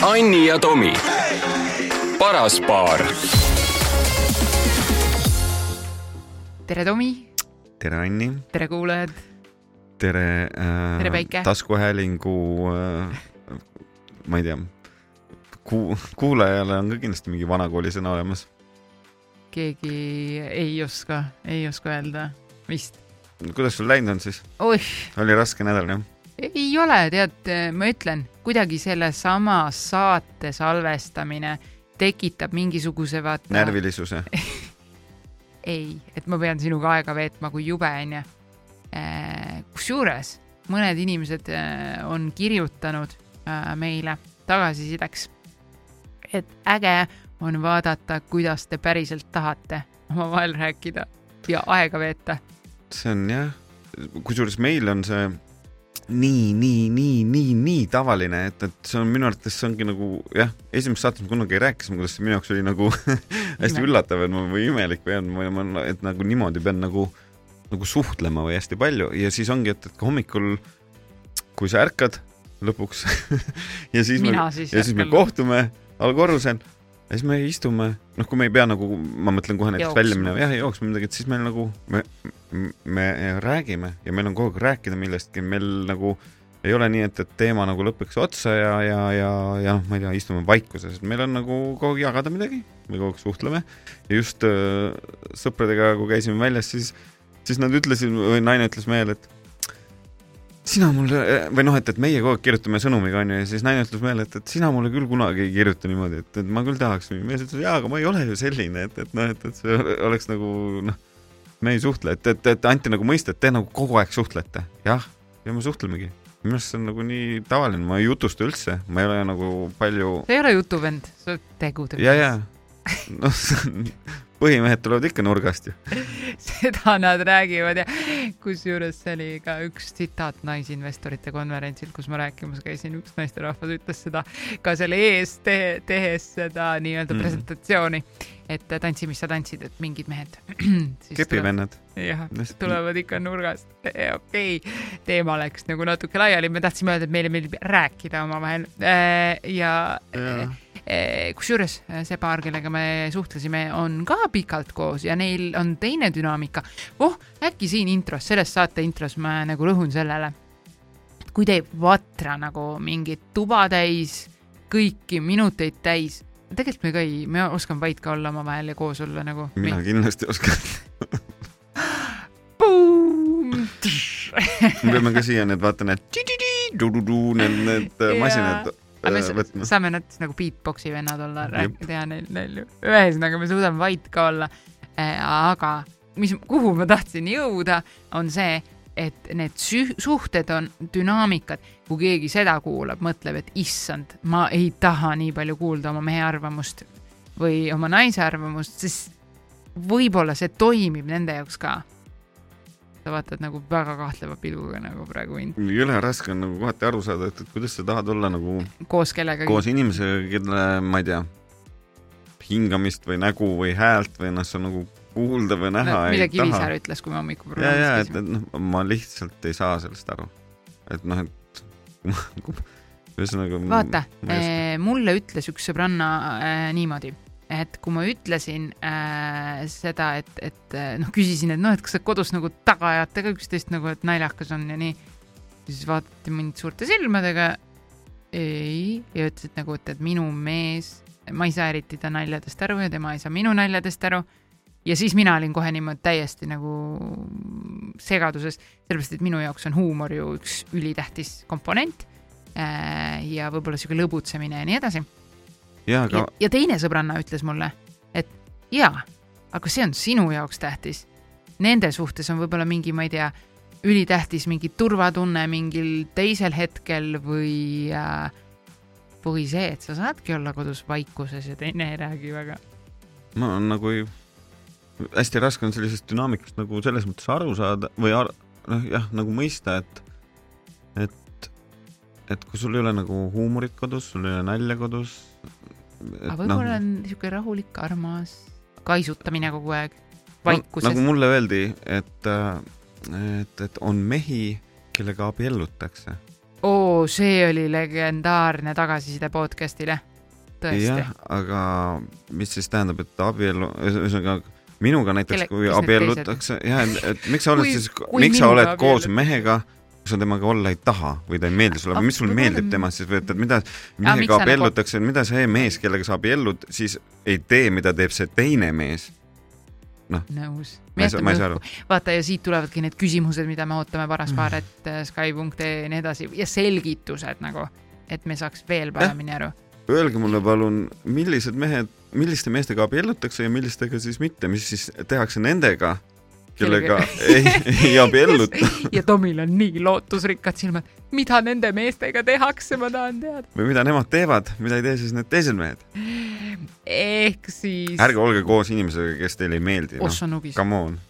Anni ja Tomi, paras paar. tere, Tomi, tere, Anni, tere, kuulajad. tere äh, Tere, Päike. taskuhäälingu äh,, ma ei tea, kuu-, kuulajale on ka kindlasti mingi vanakooli sõna olemas. keegi ei oska, ei oska öelda, vist. kuidas sul läinud on siis? oli raske nädal jah? Ei ole, tead, ma ütlen, kuidagi sellesama saate salvestamine tekitab mingisuguse vaata. närvilisuse? ei, et ma pean sinuga aega veetma, kui jube onju. kusjuures mõned inimesed äh, on kirjutanud äh, meile tagasisideks, et äge on vaadata, kuidas te päriselt tahate omavahel rääkida ja aega veeta. see on jah, kusjuures meil on see nii, nii, nii, nii, nii tavaline, et, et see on minu arvates, see ongi nagu jah, esimest saates me kunagi rääkisime, kuidas see minu jaoks oli nagu hästi üllatav, et ma või imelik või on, või ma, et nagu niimoodi pean nagu, nagu suhtlema või hästi palju ja siis ongi, et, et hommikul, kui sa ärkad lõpuks ja siis me mina siis. ja siis me. kohtume allkorrusel ja siis me istume, noh, kui me ei pea nagu, ma mõtlen kohe näiteks välja minema, jah, jooksma midagi, et siis meil nagu, me, me räägime ja meil on kogu aeg rääkida millestki, meil nagu ei ole nii, et, et teema nagu lõpeks otsa ja, ja, ja, ja noh, ma ei tea, istume vaikuses, et meil on nagu kogu aeg jagada midagi, me kogu aeg suhtleme ja just äh, sõpradega, kui käisime väljas, siis, siis nad ütlesid või naine ütles mehele, et sina mulle või noh, et, et meie kogu aeg kirjutame sõnumiga onju ja siis naine ütles meile, et, et sina mulle küll kunagi ei kirjuta niimoodi, et, et ma küll tahaks. mees ütles, jaa, aga ma ei ole ju selline, et, et noh, et, et see oleks nagu noh, me ei suhtle, et, et, et anti nagu mõista, et te nagu kogu aeg suhtlete. jah, ja me suhtlemegi. minu arust see on nagu nii tavaline, ma ei jutusta üldse, ma ei ole nagu palju sa ei ole jutuvend, sa oled tegude ja, ja noh, põhimehed tulevad ikka nurgast ju. seda nad räägivad ja kusjuures see oli ka üks tsitaat naisinvestorite konverentsil, kus ma rääkimas käisin, üks naisterahvas ütles seda ka selle ees te tehes seda nii-öelda mm. presentatsiooni, et tantsi, mis sa tantsid, et mingid mehed kepivennad. jah, tulevad ikka nurgast. okei okay., teema läks nagu natuke laiali, me tahtsime öelda, et meile meeldib rääkida omavahel ja Jaa. Eh, kusjuures eh, see paar, kellega me suhtlesime, on ka pikalt koos ja neil on teine dünaamika. oh, äkki siin intros, selles saate intros ma nagu rõhun sellele, kui te ei vatra nagu mingit tuba täis, kõiki minuteid täis, tegelikult me ka ei, me oskame vait ka olla omavahel ja koos olla nagu. mina kindlasti oskan. me peame ka siia need, vaata need ti-ti-ti-du-du-du, need, need äh, Jaa. masinad me äh, võtma. saame nad nagu beatbox'i vennad olla, teha neil, neil ju, ühesõnaga me suudame vait ka olla. aga mis, kuhu ma tahtsin jõuda, on see, et need suhted on dünaamikad, kui keegi seda kuulab, mõtleb, et issand, ma ei taha nii palju kuulda oma mehe arvamust või oma naise arvamust, sest võib-olla see toimib nende jaoks ka. sa vaatad nagu väga kahtleva pilguga nagu praegu mind jõle raske on nagu kohati aru saada, et, kuidas sa tahad olla nagu koos kellegagi. koos inimesega, kelle, ma ei tea, hingamist või nägu või häält või noh, sa nagu kuulda või näha no, ei mida taha Kivisäär. ütles, kui me hommikul ja, ja, et, et noh, ma lihtsalt ei saa sellest aru. et noh, et ühesõnaga. vaata, mulle ütles üks sõbranna äh, niimoodi, et kui ma ütlesin äh, seda, et, et noh, küsisin, et noh, et kas te kodus nagu taga ajate ka üksteist nagu, et naljakas on ja nii, siis vaadati mind suurte silmadega. ei, ja ütlesid nagu, et, et minu mees, ma ei saa eriti ta naljadest aru ja tema ei saa minu naljadest aru. Ja siis mina olin kohe niimoodi täiesti nagu segaduses, sellepärast et minu jaoks on huumor ju üks ülitähtis komponent äh, ja võib-olla sihuke lõbutsemine ja nii edasi. ja, ja aga, ja teine sõbranna ütles mulle, et jaa, aga see on sinu jaoks tähtis. Nende suhtes on võib-olla mingi, ma ei tea, ülitähtis mingi turvatunne mingil teisel hetkel või äh, või see, et sa saadki olla kodus vaikuses ja teine ei räägi väga. ma nagu ei, hästi raske on sellisest dünaamikast nagu selles mõttes aru saada või ar, noh, jah, nagu mõista, et, et, et kui sul ei ole nagu huumorit kodus, sul ei ole nalja kodus. aga võib-olla on niisugune rahulik, armas kaisutamine kogu aeg, vaikuses nagu mulle öeldi, et, et, et on mehi, kellega abiellutakse oo, see oli legendaarne tagasiside podcast'ile. tõesti jah, aga mis siis tähendab, et abielu, ühesõnaga minuga näiteks kui abiellutakse, jah, et, et miks sa oled Kui- siis, miks sa oled koos abiellud- mehega, kui sa temaga olla ei taha või ta ei meeldi sulle Ah, või mis sulle võib-olla- meeldib temast siis või et, et mida miks mehega nagu- abiellutakse, mida see mees, kellega sa abiellud, siis ei tee, mida teeb see teine mees. nõus. saa aru. vaata ja siit tulevadki need küsimused, mida me ootame Mm. paraspaar.ee, Sky.ee ja nii edasi ja selgitused nagu, et me saaks veel paremini aru. Öelge mulle palun, millised mehed, milliste meestega abiellutakse ja millistega siis mitte, mis siis tehakse nendega, kellega ei, ei abielluta ja Tomil on nii lootusrikkad silmad, mida nende meestega tehakse, ma tahan teada. või mida nemad teevad, mida ei tee siis need teised mehed. ehk siis. ärge olge koos inimesega, kes teile ei meeldi, noh, ossa nugis. come on,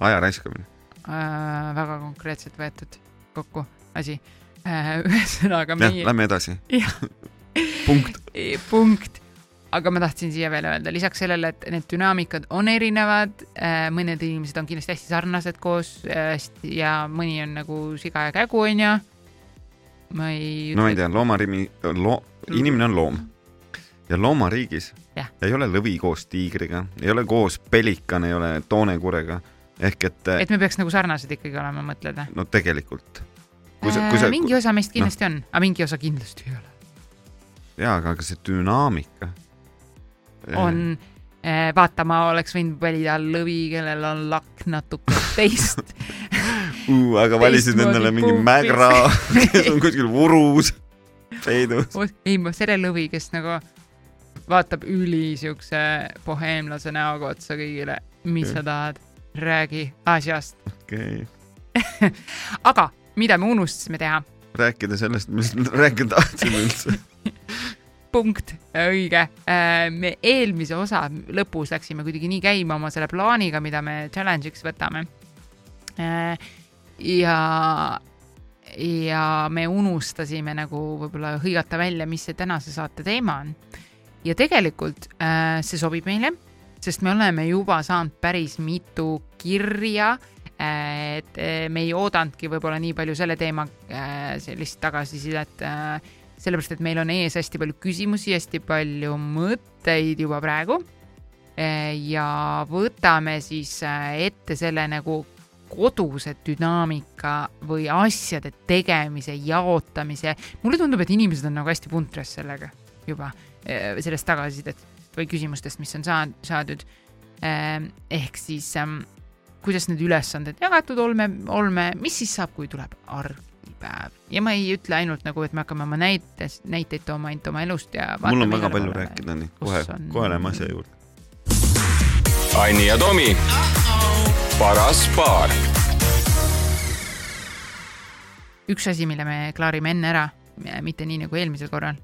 aja raiskamine. äh, väga konkreetselt võetud kokku asi äh. ühesõnaga meie, lähme edasi. Punkt. punkt. Aga ma tahtsin siia veel öelda, lisaks sellele, et need dünaamikad on erinevad äh,, mõned inimesed on kindlasti hästi sarnased koos äh, ja mõni on nagu siga ja kägu, onju. ma ei. no ma ei tea, loomarimi, loo-, inimene on loom ja loomariigis Jah. ei ole lõvi koos tiigriga, ei ole koos pelikan, ei ole toonekurega ehk et, et me peaks nagu sarnased ikkagi olema, mõtled või? no tegelikult. mingi osa meist kindlasti on, aga mingi osa kindlasti ei ole. jaa, aga aga see dünaamika. on, vaata, ma oleks võinud valida lõvi, kellel on lakk natuke teist. uh,, aga valisid endale mingi puupis. mägra, kes on kuskil urus, peidus. ei, ma selle lõvi, kes nagu vaatab üli siukse boheemlase näoga otsa kõigile, mis sa tahad, räägi asjast. okei okay. aga mida me unustasime teha? rääkida sellest, me rääkida tahtsime üldse. punkt, õige. me eelmise osa lõpus läksime kuidagi nii käima oma selle plaaniga, mida me challenge'iks võtame. ja, ja me unustasime nagu võib-olla hõigata välja, mis see tänase saate teema on. ja tegelikult äh, see sobib meile, sest me oleme juba saanud päris mitu kirja et me ei oodanudki võib-olla nii palju selle teema äh, sellist tagasisidet äh, sellepärast et meil on ees hästi palju küsimusi, hästi palju mõtteid juba praegu. ja võtame siis äh, ette selle nagu koduse dünaamika või asjade tegemise, jaotamise. mulle tundub, et inimesed on nagu hästi puntres sellega juba, sellest tagasisidest või küsimustest, mis on saad-, saadud. ehk siis ähm, kuidas need ülesanded jagatud olme, olme, mis siis saab, kui tuleb argipäev ja ma ei ütle ainult nagu, et me hakkame oma näites, näiteid tooma ainult oma elust ja. mul on väga palju rääkida, nii kohe kohe läheme asja juurde. Anni ja Tomi, paras paar. üks asi, mille me klaarime enne ära, mitte nii nagu eelmisel korral,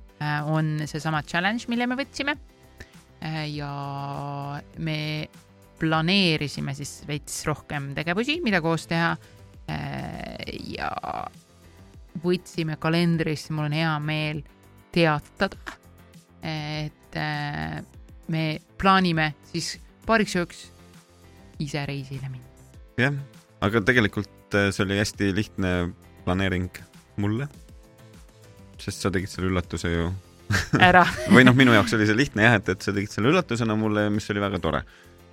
on seesama challenge, mille me võtsime. ja me planeerisime siis veits rohkem tegevusi, mida koos teha. ja võtsime kalendrisse, mul on hea meel teatada, et äh, me plaanime siis paariks ööks ise reisile minna. jah, aga tegelikult äh, see oli hästi lihtne planeering mulle. sest sa tegid selle üllatuse ju ära või noh, minu jaoks oli see lihtne jah, et, et sa tegid selle üllatusena mulle, mis oli väga tore.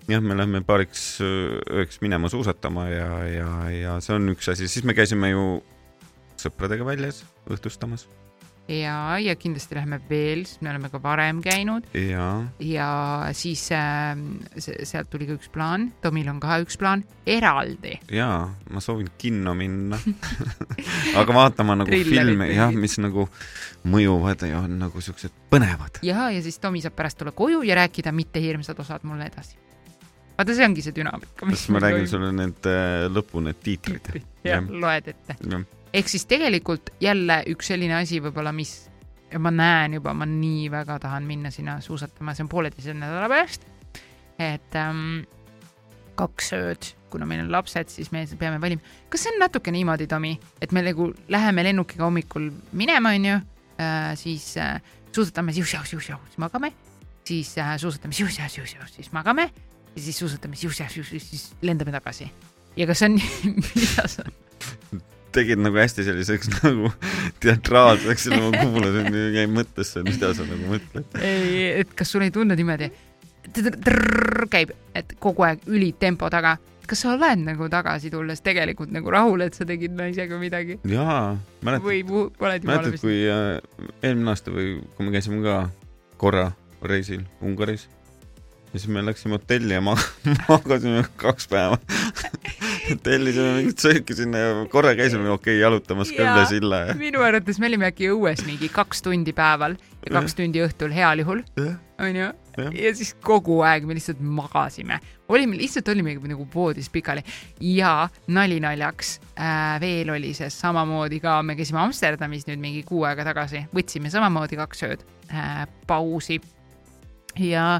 jah, me lähme paariks öö, ööks minema suusatama ja, ja, ja see on üks asi, siis me käisime ju sõpradega väljas õhtustamas ja, ja kindlasti lähme veel, sest me oleme ka varem käinud ja ja siis äh, se- sealt tuli ka üks plaan, Tomil on ka üks plaan eraldi. jaa, ma soovin kinno minna aga vaatama nagu Trillerit filme jah, mis nagu mõjuvad ja on nagu siuksed põnevad. ja, ja siis Tomi saab pärast tulla koju ja rääkida mitte hirmsad osad mulle edasi. vaata, see ongi see dünaamika. kas ma räägin sulle need äh, lõpu need tiitrid? jah, loed ette. Ehk siis tegelikult jälle üks selline asi võib-olla, mis ma näen juba, ma nii väga tahan minna sinna suusatama, see on pooleteise nädala pärast. et ähm, kaks ööd, kuna meil on lapsed, siis me peame valima. kas see on natuke niimoodi, Tomi, et me nagu läheme lennukiga hommikul minema, onju, siis äh, suusatame siu-siu-siu-siu, siis magame, siis äh, suusatame siu-siu-siu-siu, siis magame ja siis suusatame siu-siu-siu-siu, siis lendame tagasi. ja kas see on, mida sa, tegid nagu hästi selliseks nagu teatraalseks ja ma kuulasin ja jäin mõttesse, mida sa nagu mõtled. ei, et kas sul ei tunne niimoodi, käib, et kogu aeg ülitempo taga. kas sa oled nagu tagasi tulles tegelikult nagu rahul, et sa tegid naisega midagi jaa, mäletad, või oled juba mäletad, kui äh, eelmine aasta või kui me käisime ka korra reisil Ungaris ja siis me läksime hotelli ja mag- magasime kaks päeva. tellisime mingit sööki sinna ja korra käisime, okei okay,, jalutamas üle silla ja minu arvates me olime äkki õues mingi kaks tundi päeval ja kaks tundi õhtul heal juhul, onju. ja siis kogu aeg me lihtsalt magasime, olime lihtsalt olime nagu voodis pikali. Ja nali naljaks äh, veel oli see samamoodi ka, me käisime Amsterdamis nüüd mingi kuu aega tagasi, võtsime samamoodi kaks ööd äh, pausi. Ja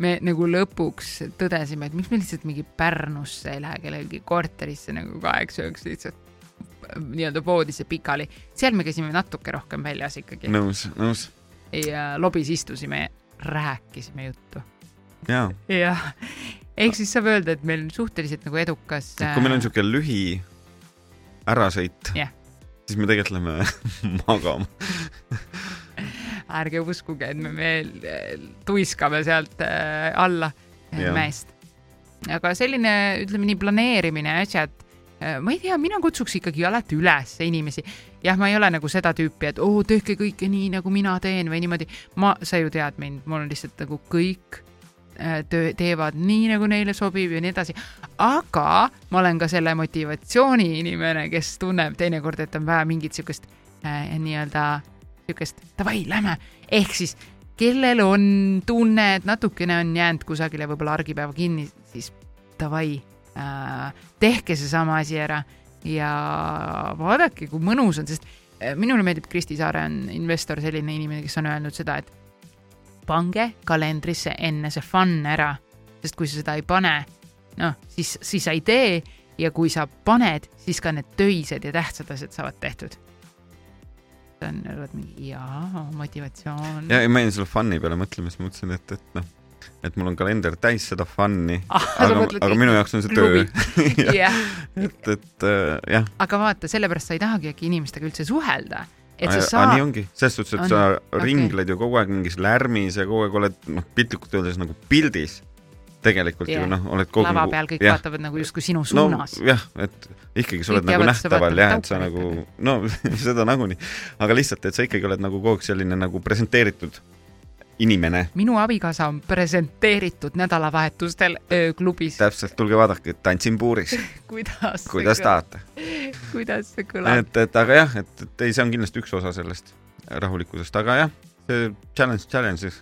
me nagu lõpuks tõdesime, et miks me lihtsalt mingi Pärnusse ei lähe kellelgi korterisse nagu kaheks ööks lihtsalt äh, nii-öelda voodisse pikali, seal me käisime natuke rohkem väljas ikkagi nõus, nõus, ja lobis istusime ja rääkisime juttu jah, ehk siis saab öelda, et meil suhteliselt nagu edukas. kui meil on niisugune lühi ärasõit Jah. siis me tegelikult lähme magama. Ärge uskuge, et me veel äh, tuiskame sealt äh, alla Jah. mäest. aga selline, ütleme nii, planeerimine ja asjad, ma ei tea, mina kutsuks ikkagi alati üles inimesi. jah, ma ei ole nagu seda tüüpi, et oo, tehke kõike nii, nagu mina teen või niimoodi. ma, sa ju tead mind, mul on lihtsalt nagu kõik töö, teevad nii, nagu neile sobib ja nii edasi. aga ma olen ka selle motivatsiooni inimene, kes tunneb teinekord, et on vaja mingit siukest äh, nii-öelda siukest davai, lähme. ehk siis kellel on tunne, et natukene on jäänud kusagile võib-olla argipäeva kinni, siis davai äh,, tehke seesama asi ära ja vaadake, kui mõnus on, sest äh, minule meeldib Kristi Saare on investor, selline inimene, kes on öelnud seda, et pange kalendrisse enne see fun ära, sest kui sa seda ei pane, noh, siis, siis sa ei tee ja kui sa paned, siis ka need töised ja tähtsad asjad saavad tehtud. See on, oled mingi jaa, motivatsioon. ja, ja ma jäin selle fun'i peale mõtlema, siis mõtlesin, et, et noh, et mul on kalender täis seda fun'i, ah, aga, aga minu jaoks on see töö. jah, et, et äh, jah, aga vaata, sellepärast sa ei tahagi äkki inimestega üldse suhelda, et sa nii saad, ongi, selles suhtes, et On- sa ringled ju kogu aeg mingis lärmis ja kogu aeg oled noh, piltlikult öeldes nagu pildis. Tegelikult Jah. ju noh, oled kogu lava nagu, peal kõik jah, vaatavad nagu justkui sinu suunas no,. jah, et ikkagi sa Kõik oled nagu et sa nähtaval jah, et sa nagu, no seda nagunii, aga lihtsalt, et sa ikkagi oled nagu kogu aeg selline nagu presenteeritud inimene. minu abikaasa on presenteeritud nädalavahetustel ööklubis. täpselt, tulge vaadake, tantsin puuris, kuidas kuidas tahate. kuidas see kõlab? et, et aga jah, et, et ei, see on kindlasti üks osa sellest rahulikkusest, aga jah, see challenge, challenge,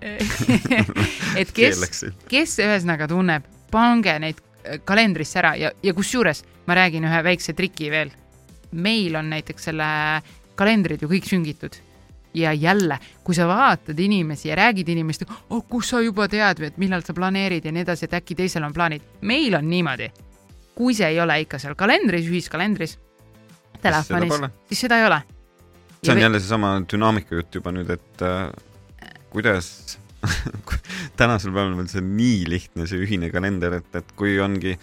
et kes, kes ühesõnaga tunneb, pange neid äh, kalendrisse ära ja, ja kusjuures ma räägin ühe väikse triki veel. meil on näiteks selle kalendrid ju kõik süngitud ja jälle, kui sa vaatad inimesi ja räägid inimestega, oh kus sa juba tead, et millal sa planeerid ja nii edasi, et äkki teisel on plaanid. meil on niimoodi, kui see ei ole ikka seal kalendris, ühiskalendris, telefonis, siis seda ei ole. see on jälle seesama dünaamika jutt juba nüüd, et äh, kuidas tänasel päeval on see nii lihtne, see ühine kalender, et, et kui ongi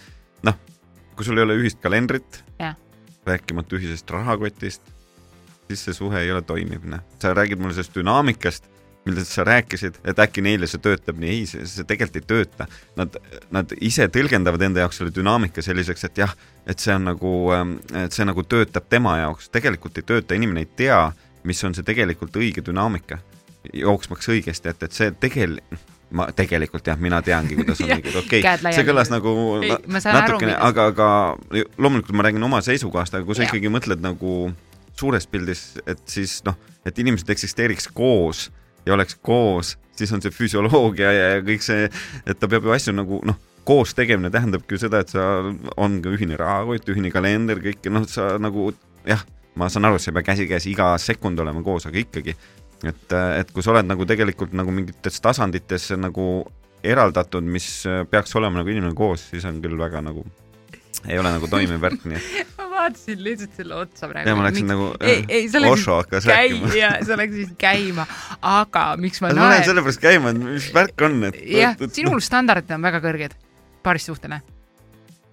noh, kui sul ei ole ühist kalendrit rääkimata ühisest rahakotist, siis see suhe ei ole toimiv, noh. sa räägid mulle sellest dünaamikast, millest sa rääkisid, et äkki neile see töötab nii, ei, see, see tegelikult ei tööta. Nad, nad ise tõlgendavad enda jaoks selle dünaamika selliseks, et jah, et see on nagu, et see nagu töötab tema jaoks, tegelikult ei tööta, inimene ei tea, mis on see tegelikult õige dünaamika jooksmaks õigesti, et, et see tegel-, ma tegelikult jah, mina teangi, kuidas on Jah, õige, okei okay,, see kõlas nagu Ei, natukene, aga, aga loomulikult ma räägin oma seisukohast, aga kui sa Jah. ikkagi mõtled nagu suures pildis, et siis noh, et inimesed eksisteeriks koos ja oleks koos, siis on see füsioloogia ja, ja kõik see, et ta peab ju asju nagu noh, koos tegemine tähendabki ju seda, et sa, on ka ühine rahakott, ühine kalender, kõik noh, sa nagu jah, ma saan aru, sa ei pea käsikäes iga sekund olema koos, aga ikkagi, et, et kui sa oled nagu tegelikult nagu mingites tasandites nagu eraldatud, mis peaks olema nagu inimene koos, siis on küll väga nagu, ei ole nagu toimiv värk, nii et ma vaatasin lihtsalt selle otsa praegu. ja ma läksin nagu ei, ei, sa läksid Osho hakkas rääkima. käi-, ja sa läksid käima, aga miks ma ma lähen sellepärast käima, et mis värk on, et jah, sinul standardid on väga kõrged paarisuhtele.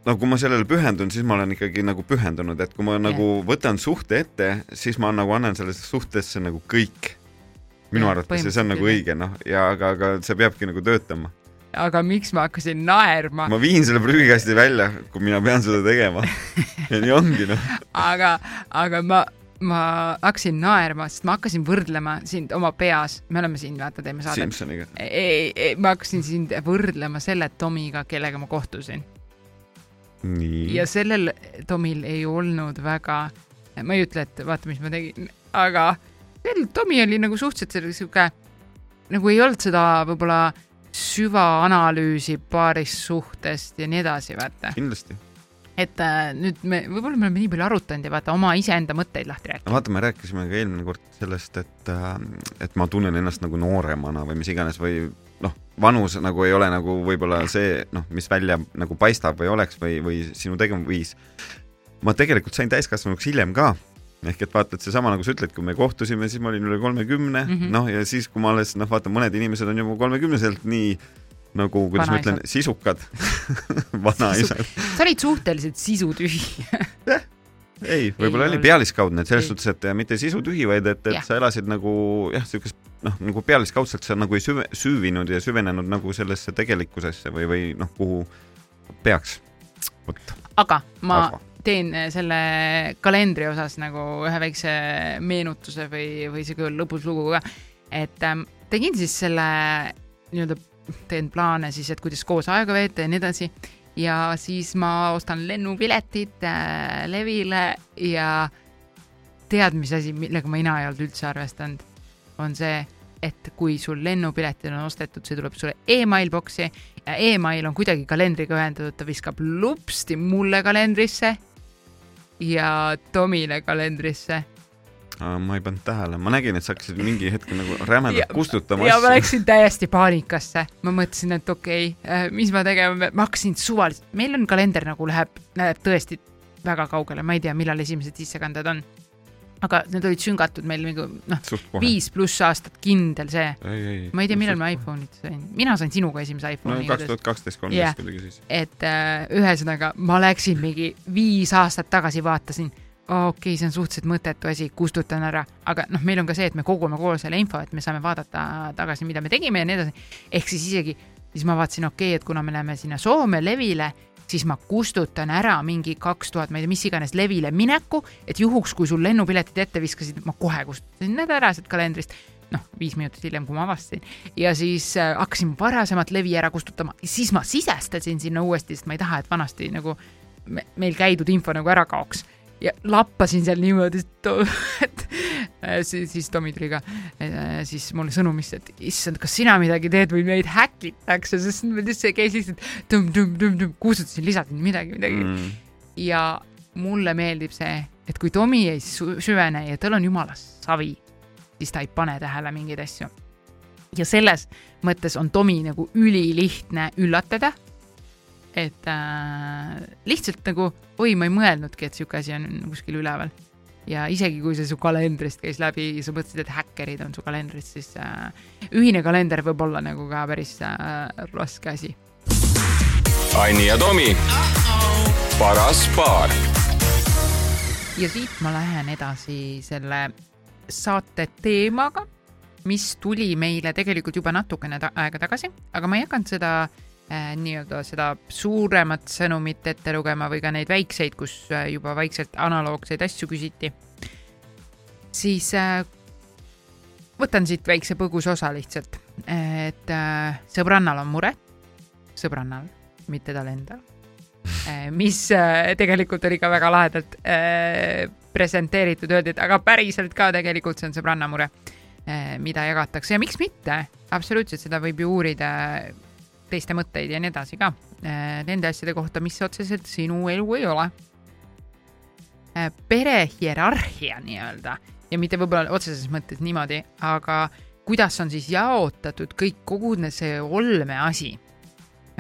no kui ma sellele pühendun, siis ma olen ikkagi nagu pühendunud, et kui ma yeah. nagu võtan suhte ette, siis ma nagu annan sellesse suhtesse nagu kõik. Minu arvates ja see on nagu õige, noh, ja aga, aga see peabki nagu töötama. aga miks ma hakkasin naerma? ma viin selle prügikasti välja, kui mina pean seda tegema ja nii ongi, noh. aga, aga ma ma hakkasin naerma, sest ma hakkasin võrdlema sind oma peas, me oleme siin, vaata, teeme saadet. Simsoniga. ei, ei, ma hakkasin sind võrdlema selle Tomiga, kellega ma kohtusin ja sellel Tomil ei olnud väga, ma ei ütle, et vaata, mis ma tegin, aga sel Tomi oli nagu suhteliselt sihuke, nagu ei olnud seda võib-olla süvaanalüüsi paarist suhtest ja nii edasi, vaata. kindlasti et äh, nüüd me, võib-olla me oleme nii palju arutanud ja vaata oma iseenda mõtteid lahti rääkinud. vaata, me rääkisime ka eelmine kord sellest, et, äh, et ma tunnen ennast nagu nooremana või mis iganes või noh, vanus nagu ei ole nagu võib-olla see, noh, mis välja nagu paistab või oleks või, või sinu tegemisviis. ma tegelikult sain täiskasvanuks hiljem ka, ehk et vaata, et seesama, nagu sa ütled, kui me kohtusime, siis ma olin üle kolmekümne mm -hmm., noh, ja siis, kui ma alles, noh, vaata, mõned inimesed on juba kolmekümneselt nii nagu, kuidas ma ütlen, sisukad vanaisad sa olid suhteliselt sisutühi jah ei, võib-olla oli pealiskaudne, et selles suhtes, et mitte sisutühi, vaid et, et ja. sa elasid nagu jah, niisugust noh, nagu pealiskaudselt sa nagu ei süve, süüvinud ja süvenenud nagu sellesse tegelikkusesse või, või noh, kuhu peaks. vot. aga ma aga. Teen selle kalendri osas nagu ühe väikse meenutuse või, või sihuke lõbus lugu ka. et ähm, tegin siis selle nii-öelda, teen plaane siis, et kuidas koos aega veeta ja nii edasi ja siis ma ostan lennupiletid äh, Levile ja tead, mis asi, millega ma ina ei olnud üldse arvestanud on see, et kui sul lennupiletid on ostetud, see tuleb sulle emailboksi ja email on kuidagi kalendriga ühendatud, ta viskab lupsti mulle kalendrisse ja Tomile kalendrisse. Ma ei pannud tähele, ma nägin, et sa hakkasid mingi hetk nagu rämedalt kustutama ja asju. ma läksin täiesti paanikasse, ma mõtlesin, et okei okay,, äh, mis ma tegema, ma hakkasin suvaliselt, meil on kalender nagu läheb, läheb tõesti väga kaugele, ma ei tea, millal esimesed sissekanded on aga need olid süngatud meil nagu noh, viis pluss aastat kindel see. ma ei tea, millal ma iPhone'it sain, mina sain sinuga esimese iPhone'i. kaks tuhat kaksteist, kolmteist kuidagi siis. et äh, ühesõnaga ma läksin mingi viis aastat tagasi, vaatasin okei okay,, see on suhteliselt mõttetu asi, kustutan ära, aga noh, meil on ka see, et me kogume koos selle info, et me saame vaadata tagasi, mida me tegime ja nii edasi. ehk siis isegi, siis ma vaatasin, okei okay,, et kuna me läheme sinna Soome levile siis ma kustutan ära mingi kaks tuhat, ma ei tea, mis iganes levile mineku, et juhuks, kui sul lennupiletid ette viskasid, ma kohe kustutasin need ära sealt kalendrist. noh, viis minutit hiljem, kui ma avastasin. ja siis äh, hakkasin varasemat levi ära kustutama, siis ma sisestasin sinna uuesti, sest ma ei taha, et vanasti nagu me, meil käidud info nagu ära kaoks ja lappasin seal niimoodi, et äh, siis, siis Tomi tuli ka äh, siis mulle sõnumisse, et issand, kas sina midagi teed või meid häkitakse, sest see käis lihtsalt tõmm-tõmm-tõmm-tõmm, kustutasin, lisasin midagi, midagi mm.. ja mulle meeldib see, et kui Tomi ei süvene ja tal on jumala savi, siis ta ei pane tähele mingeid asju. ja selles mõttes on Tomi nagu ülilihtne üllatada et äh, lihtsalt nagu oi, ma ei mõelnudki, et sihuke asi on kuskil üleval. ja isegi kui see su kalendrist käis läbi sa mõtlesid, et häkkerid on su kalendris, siis äh, ühine kalender võib olla nagu ka päris äh, raske asi. Anni ja Tomi, paras paar. ja siit ma lähen edasi selle saate teemaga, mis tuli meile tegelikult juba natukene ta aega tagasi, aga ma ei hakanud seda äh, nii-öelda seda suuremat sõnumit ette lugema või ka neid väikseid, kus äh, juba vaikselt analoogseid asju küsiti, siis äh, võtan siit väikse põgusa osa lihtsalt, et äh, sõbrannal on mure, sõbrannal, mitte tal endal. Äh,, mis äh, tegelikult oli ka väga lahedalt äh, presenteeritud, öeldi, et aga päriselt ka tegelikult see on sõbranna mure äh,, mida jagatakse. Ja miks mitte, absoluutselt, seda võib ju uurida teiste mõtteid ja nii edasi ka. Äh, nende asjade kohta, mis otseselt sinu elu ei ole. Äh, pere hierarhia nii-öelda ja mitte võib-olla otseses mõttes niimoodi, aga kuidas on siis jaotatud kõik, kogu see olmeasi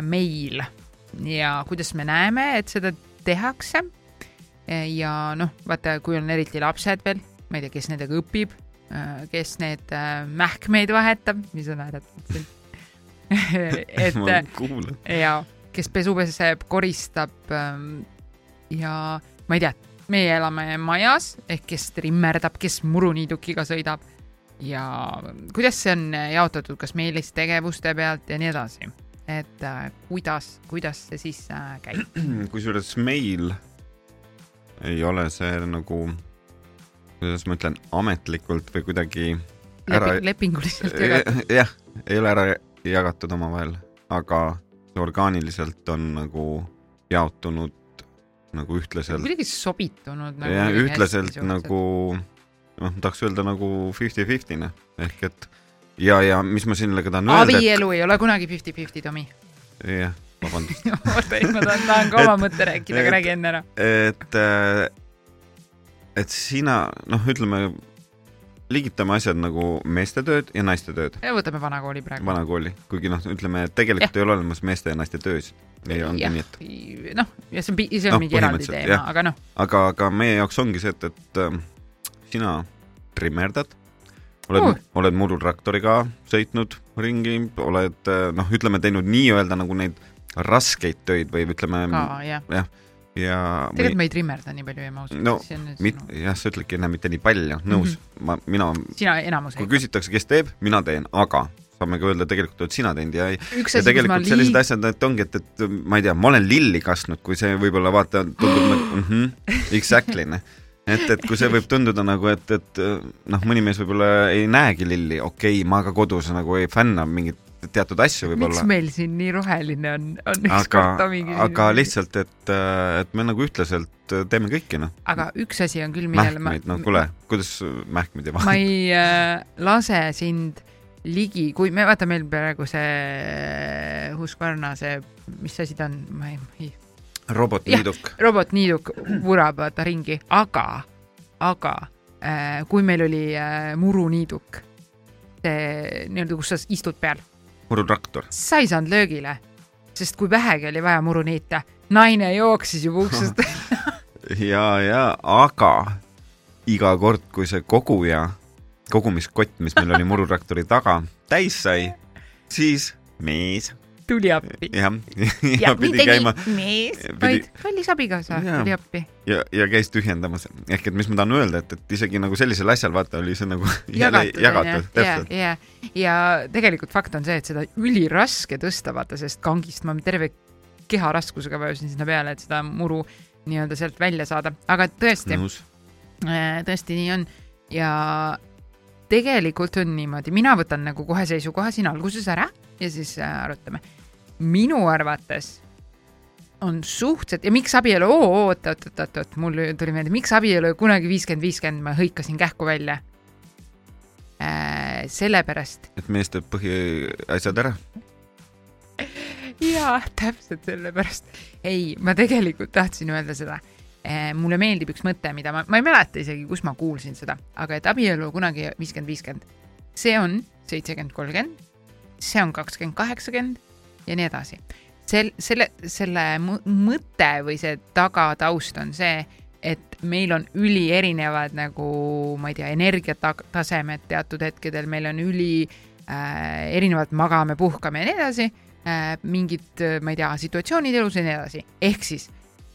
meil ja kuidas me näeme, et seda tehakse. Äh, ja noh, vaata, kui on eriti lapsed veel, ma ei tea, kes nendega õpib, kes need mähkmeid vahetab, mis on ääretult et ja, kes pesu peseb, koristab ähm, ja ma ei tea, meie elame majas ehk kes trimmerdab, kes muruniidukiga sõidab ja kuidas see on jaotatud, kas meelistegevuste pealt ja nii edasi, et äh, kuidas, kuidas see siis äh, käib? kusjuures meil ei ole see nagu, kuidas ma ütlen, ametlikult või kuidagi ära, lepinguliselt jagatud. jah, ei ole ära jagatud omavahel, aga see orgaaniliselt on nagu jaotunud nagu ühtlaselt, kuidagi sobitunud nagu. jah, ühtlaselt nagu noh, tahaks öelda nagu fifty-fifty'ne ehk et ja, ja mis ma sellega tahan öelda, abielu ei ole kunagi fifty-fifty, Tomi. et jah, vabandust, oota, ei ma tahan, tahan ka oma Et- mõtte rääkida, aga et- räägi enne ära. et, et sina noh, ütleme liigitame asjad nagu meeste tööd ja naiste tööd, ja võtame vanakooli praegu. vanakooli, kuigi noh, ütleme tegelikult ei ole olemas meeste ja naiste töösid. ei ongi nii, et noh, ja see on, see on Noh, mingi eraldi teema aga noh, aga, aga meie jaoks ongi see, et, et äh, sina trimmerdad, oled Uh. oled murutraktoriga sõitnud ringi, oled äh, noh, ütleme teinud nii-öelda nagu neid raskeid töid või ütleme jah. ja tegelikult ma ei trimmerda nii palju, ma ausalt No, mit, jah, sa ütledki enne mitte nii palju, nõus mm, -hmm. ma, mina, sina enamus kui küsitakse, kes teeb, mina teen, aga saame ka öelda, tegelikult oled sina teinud ja, ja tegelikult sellised liig-, asjad, et ongi, et, et ma ei tea, ma olen lilli kastnud, kui see võib-olla vaata tundub nagu mm -hmm, exactly noh, et, et kui see võib tunduda nagu, et, et noh, mõni mees võib-olla ei näegi lilli, okei okay,, ma ka kodus nagu ei fänna mingeid teatud asju miks võib-olla, meil siin nii roheline on, on aga ükskord Tomi, aga. lihtsalt, et, et me nagu ühtlaselt teeme kõike noh, aga üks asi on küll, millele ma mähkmeid, no kuule, kuidas mähkmeid ei ma vahe? ei äh, lase sind ligi, kui me vaata meil praegu see Husqvarna, see, mis asi ta on, ma ei, ma ei, robotniiduk, robotniiduk vurab vaata ringi, aga, aga äh, kui meil oli äh, muruniiduk, see nii-öelda, kus sa istud peal, murutraktor, sa ei saanud löögile, sest kui vähegi oli vaja muru niita, naine jooksis juba uksest ja, ja aga iga kord, kui see koguja, kogumiskott, mis meil oli murutraktori taga, täis sai, siis mees tuli appi. jah, ja pidi käima mees, pidi- vaid kallis abikaasa tuli appi. ja, ja käis tühjendamas, ehk et mis ma tahan öelda, et, et isegi nagu sellisel asjal vaata oli see nagu jagatud, jagatud, ja, täpselt. ja, ja tegelikult fakt on see, et seda üliraske tõsta, vaata, sest kangist ma terve keha raskusega vajusin sinna peale, et seda muru nii-öelda sealt välja saada, aga tõesti, nõus, tõesti nii on ja tegelikult on niimoodi, mina võtan nagu kohe seisukoha siin alguses ära ja siis äh, arutame. Minu arvates on suhteliselt ja miks abielu, oot, oot, oot, oot, oot, mul tuli meelde, miks abielu kunagi viiskümmend, viiskümmend, ma hõikasin kähku välja äh,. sellepärast, et mees teeb põhiasjad ära. jaa, täpselt sellepärast. ei, ma tegelikult tahtsin öelda seda. mulle meeldib üks mõte, mida ma, ma ei mäleta isegi, kus ma kuulsin seda, aga et abielu kunagi viiskümmend, viiskümmend, see on seitsekümmend, kolmkümmend, see on kakskümmend, kaheksakümmend ja nii edasi. sel, selle, selle mõ- mõte või see tagataust on see, et meil on ülierinevad nagu ma ei tea, energiatasemed teatud hetkedel, meil on üli äh, erinevalt magame, puhkame ja nii edasi äh, mingid, ma ei tea, situatsioonid elus ja nii edasi. ehk siis,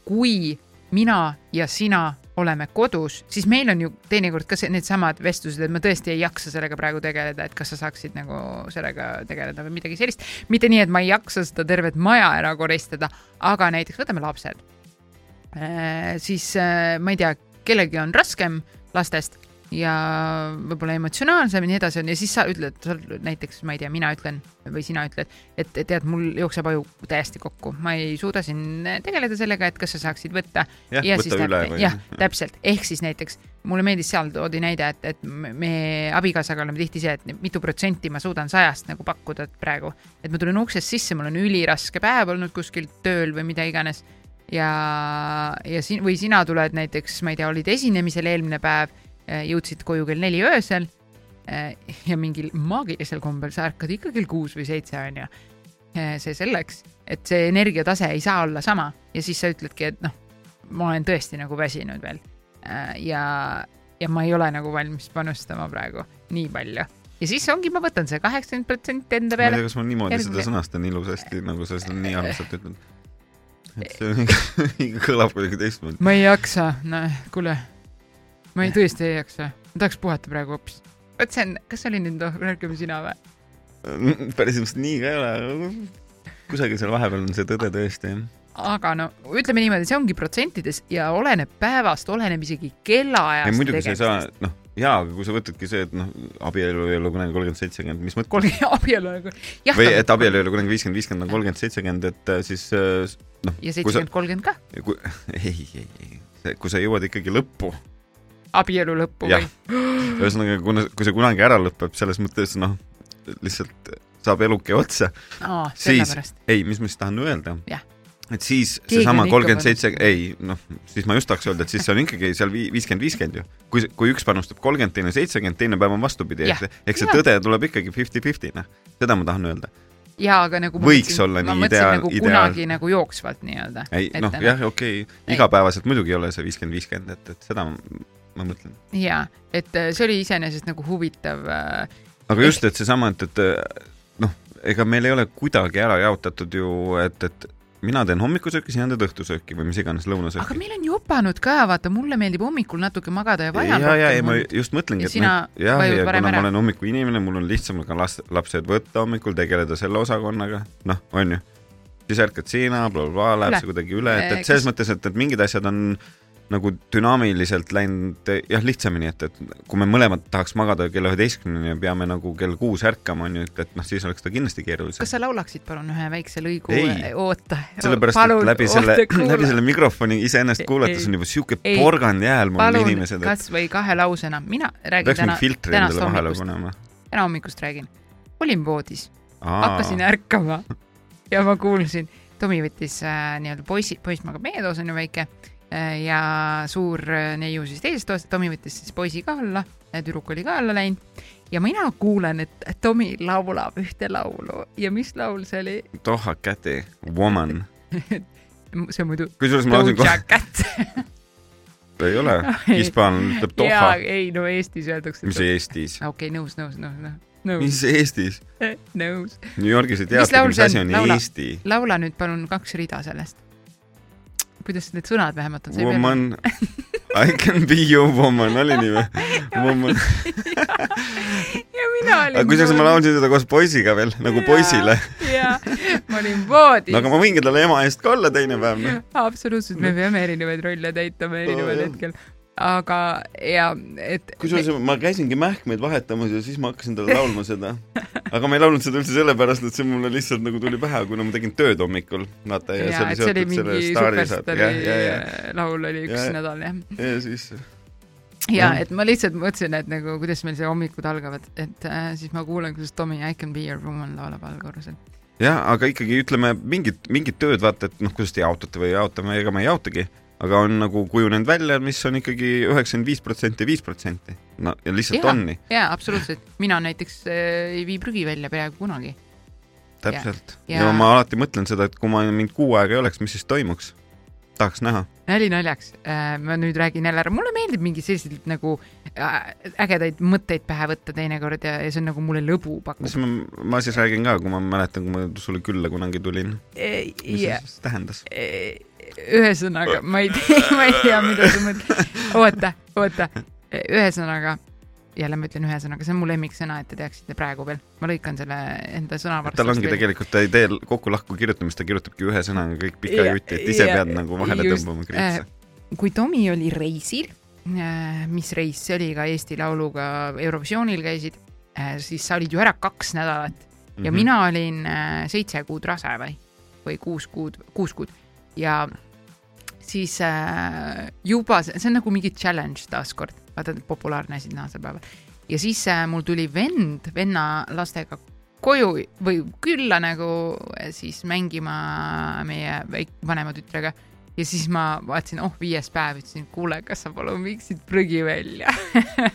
kui mina ja sina oleme kodus, siis meil on ju teinekord ka see- needsamad vestlused, et ma tõesti ei jaksa sellega praegu tegeleda, et kas sa saaksid nagu sellega tegeleda või midagi sellist. mitte nii, et ma ei jaksa seda tervet maja ära koristada, aga näiteks võtame lapsed. siis äh, ma ei tea, kellelgi on raskem lastest ja võib-olla emotsionaalsem ja nii edasi on. ja siis sa ütled, näiteks ma ei tea, mina ütlen või sina ütled, et tead, mul jookseb aju täiesti kokku, ma ei suuda siin tegeleda sellega, et kas sa saaksid võtta jah ja võta üle või jah, täpselt, ehk siis näiteks mulle meeldis, seal toodi näide, et, et me me abikaasaga oleme tihti see, et mitu protsenti ma suudan sajast nagu pakkuda praegu, et ma tulen uksest sisse, mul on üliraske päev olnud kuskil tööl või mida iganes. Ja, ja siin või sina tuled näiteks, ma ei tea, olid esinemisel eelmine päev, jõudsid koju kell neli öösel eh, ja mingil maagilisel kombel sa ärkad ikka kell kuus või seitse onju. see selleks, et see energiatase ei saa olla sama ja siis sa ütledki, et noh, ma olen tõesti nagu väsinud veel. ja, ja ma ei ole nagu valmis panustama praegu nii palju. ja siis ongi, ma võtan see kaheksakümmend protsenti enda ma ei peale tea, kas ma niimoodi Järgmine- seda sõnastan ilusasti, nagu sa seda nii armsalt ütled. et see on ikka, kõlab kuidagi teistmoodi. ma ei jaksa, noh, kuule, ma ei tõesti ei jaksa, ma tahaks puhata praegu hoopis. vot see on, kas see oli nüüd rohkem sina või? päris ilmselt nii ka ei ole, aga kusagil seal vahepeal on see tõde tõesti jah. aga no ütleme niimoodi, see ongi protsentides ja oleneb päevast, oleneb isegi kellaajast. ei muidugi sa ei saa, noh, jaa, aga kui sa võtadki see, et noh, abielu ei ole kunagi kolmkümmend, seitsekümmend, mis mõttes kolm abielu nagu. või et abielu ei ole kunagi viiskümmend, viiskümmend on kolmkümmend, seitsekümmend, et äh, siis äh, noh, ja seitsekümmend, kolmkümmend ka, ei, ei, ei, kui sa jõuad ikkagi lõppu, abielu lõppu või? ühesõnaga, kuna, kui see kunagi ära lõpeb, selles mõttes noh, lihtsalt saab eluke otsa, aa, Siis- ei, mis ma siis tahan öelda et siis seesama kolmkümmend seitse, ei noh, siis ma just tahaks öelda, et siis see on ikkagi seal vii- viiskümmend, viiskümmend ju. kui, kui üks panustab kolmkümmend, teine seitsekümmend, teine päev on vastupidi, eks, eks see Jah. tõde tuleb ikkagi fifty-fifty, noh, seda ma tahan öelda. jaa, aga nagu Võiks mõtlesin- olla ma nii mõtlesin ideaal- nagu ideaal- kunagi nagu jooksvalt nii-öelda. ei noh, jah, okei okay., igapäevaselt muidugi ei ole see viiskümmend, viiskümmend, et, et seda ma, mõtlen. jaa, et äh, see oli iseenesest nagu huvitav äh, aga just, et seesama, et, et noh, ega meil ei ole kuidagi ära jaotatud ju, et, et mina teen hommikusööki, sina teed õhtusööki või mis iganes aga lõunasööki. meil on jopanud ka, vaata, mulle meeldib hommikul natuke magada ja vajan ja, ja, ei ma just mõtlengi, Ja et sina me- jah, ja kuna ära. ma olen hommikuinimene, mul on lihtsam ka last, lapsed võtta hommikul, tegeleda selle osakonnaga, noh, on ju. siis ärkad sina bla,, blablabla, läheb see kuidagi üle, et, eh, et selles kas- mõttes, et, et mingid asjad on nagu dünaamiliselt läinud jah, lihtsamini, et, et kui me mõlemad tahaks magada kella üheteistkümneni ja peame nagu kell kuus ärkama, on ju, et, et noh, siis oleks ta kindlasti keerulisem kas. sa laulaksid palun ühe väikse lõigu Ei.? oota. sellepärast, et läbi selle, läbi selle mikrofoni iseennast kuulates on juba siuke porgand jääl mul palun inimesed, et kasvõi kahe lausena, mina räägin peaks täna tänast hommikust, täna hommikust räägin. olin voodis, hakkasin ärkama ja ma kuulsin, Tomi võttis äh, nii-öelda poisi, poiss magab meie toas on ju väike äh, ja suur äh, neiu siis teises toas, Tomi võttis siis poisi ka alla, tüdruk oli ka alla läinud ja mina kuulen, et Tomi laulab ühte laulu ja mis laul see oli? Doha Käti, Woman. see on muidu kusjuures ma laulsin kohe, ei ole, hispaanlane ütleb jaa,, ei no Eestis öeldakse. mis Eestis, okei, nõus, nõus, nõus, nõus, nõus, mis Eestis, nõus. New Yorgis ei Mis teata, mis asi on? on Laula. Eesti. laula nüüd palun kaks rida sellest. Kuidas need sõnad vähemalt on? Woman, I can be your woman, oli nii või? Woman, ja mina olin. aga kusjuures ma laulsin seda koos poisiga veel, nagu poisile. jaa, ma olin voodis no aga ma võingi talle ema eest ka olla teine päev, noh. absoluutselt, me peame erinevaid rolle täitma erineval jah. hetkel. aga, ja et. kusjuures ma käisingi mähkmeid vahetamas ja siis ma hakkasin talle laulma seda. aga ma ei laulnud seda üldse sellepärast, et see mulle lihtsalt nagu tuli pähe, kuna ma tegin tööd hommikul, vaata, ja, ja, see oli mingi superstaari laul oli üks Ja- nädal jah. ja siis ja et ma lihtsalt mõtlesin, et nagu kuidas meil see hommikud algavad, et äh, siis ma kuulen, kuidas Tommy I can be your woman laulab allkorrusel. jah, aga ikkagi ütleme mingid, mingid tööd vaata, et noh, kuidas te jaotate või jaotame, ega ma ei jaotagi, aga on nagu kujunenud välja, mis on ikkagi üheksakümmend viis protsenti, viis protsenti. no ja lihtsalt Jaa. on nii, jaa, absoluutselt. mina näiteks äh, ei vii prügi välja peaaegu kunagi. täpselt. Ja- ja ma alati mõtlen seda, et kui ma mind kuu aega ei oleks, mis siis toimuks? Tahaks näha. nali naljaks äh,, ma nüüd räägin jälle ära, mulle meeldib mingi selliseid nagu äh, ägedaid mõtteid pähe võtta teinekord ja, ja see on nagu mulle lõbu pakub siis. ma, ma siis räägin ka, kui ma mäletan, kui ma sulle külla kunagi tulin. mis ja see siis tähendas? ühesõnaga, ma ei tea, ma ei tea, mida sa mõtled. oota, oota, ühesõnaga, jälle ma ütlen ühesõnaga, see on mu lemmiksõna, et te teaksite praegu veel. ma lõikan selle enda sõnavarstust. tal ongi tegelikult, ta ei tee kokku-lahku kirjutamist, ta kirjutabki ühe sõnaga kõik pika Ja- juti, et ise ja- pead nagu vahele just, tõmbama kriipse. kui Tomi oli reisil, mis reis see oli, ka Eesti Lauluga Eurovisioonil käisid, siis sa olid ju ära kaks nädalat ja mina olin äh, seitse kuud rase või, või kuus kuud, kuus kuud ja siis äh, juba see, see on nagu mingi challenge taaskord, vaata populaarne asi tänasel päeval. ja siis äh, mul tuli vend venna lastega koju või külla nagu äh, siis mängima meie väik-, vanema tütrega ja siis ma vaatasin, oh viies päev, ütlesin, kuule, kas sa palun viiksid prügi välja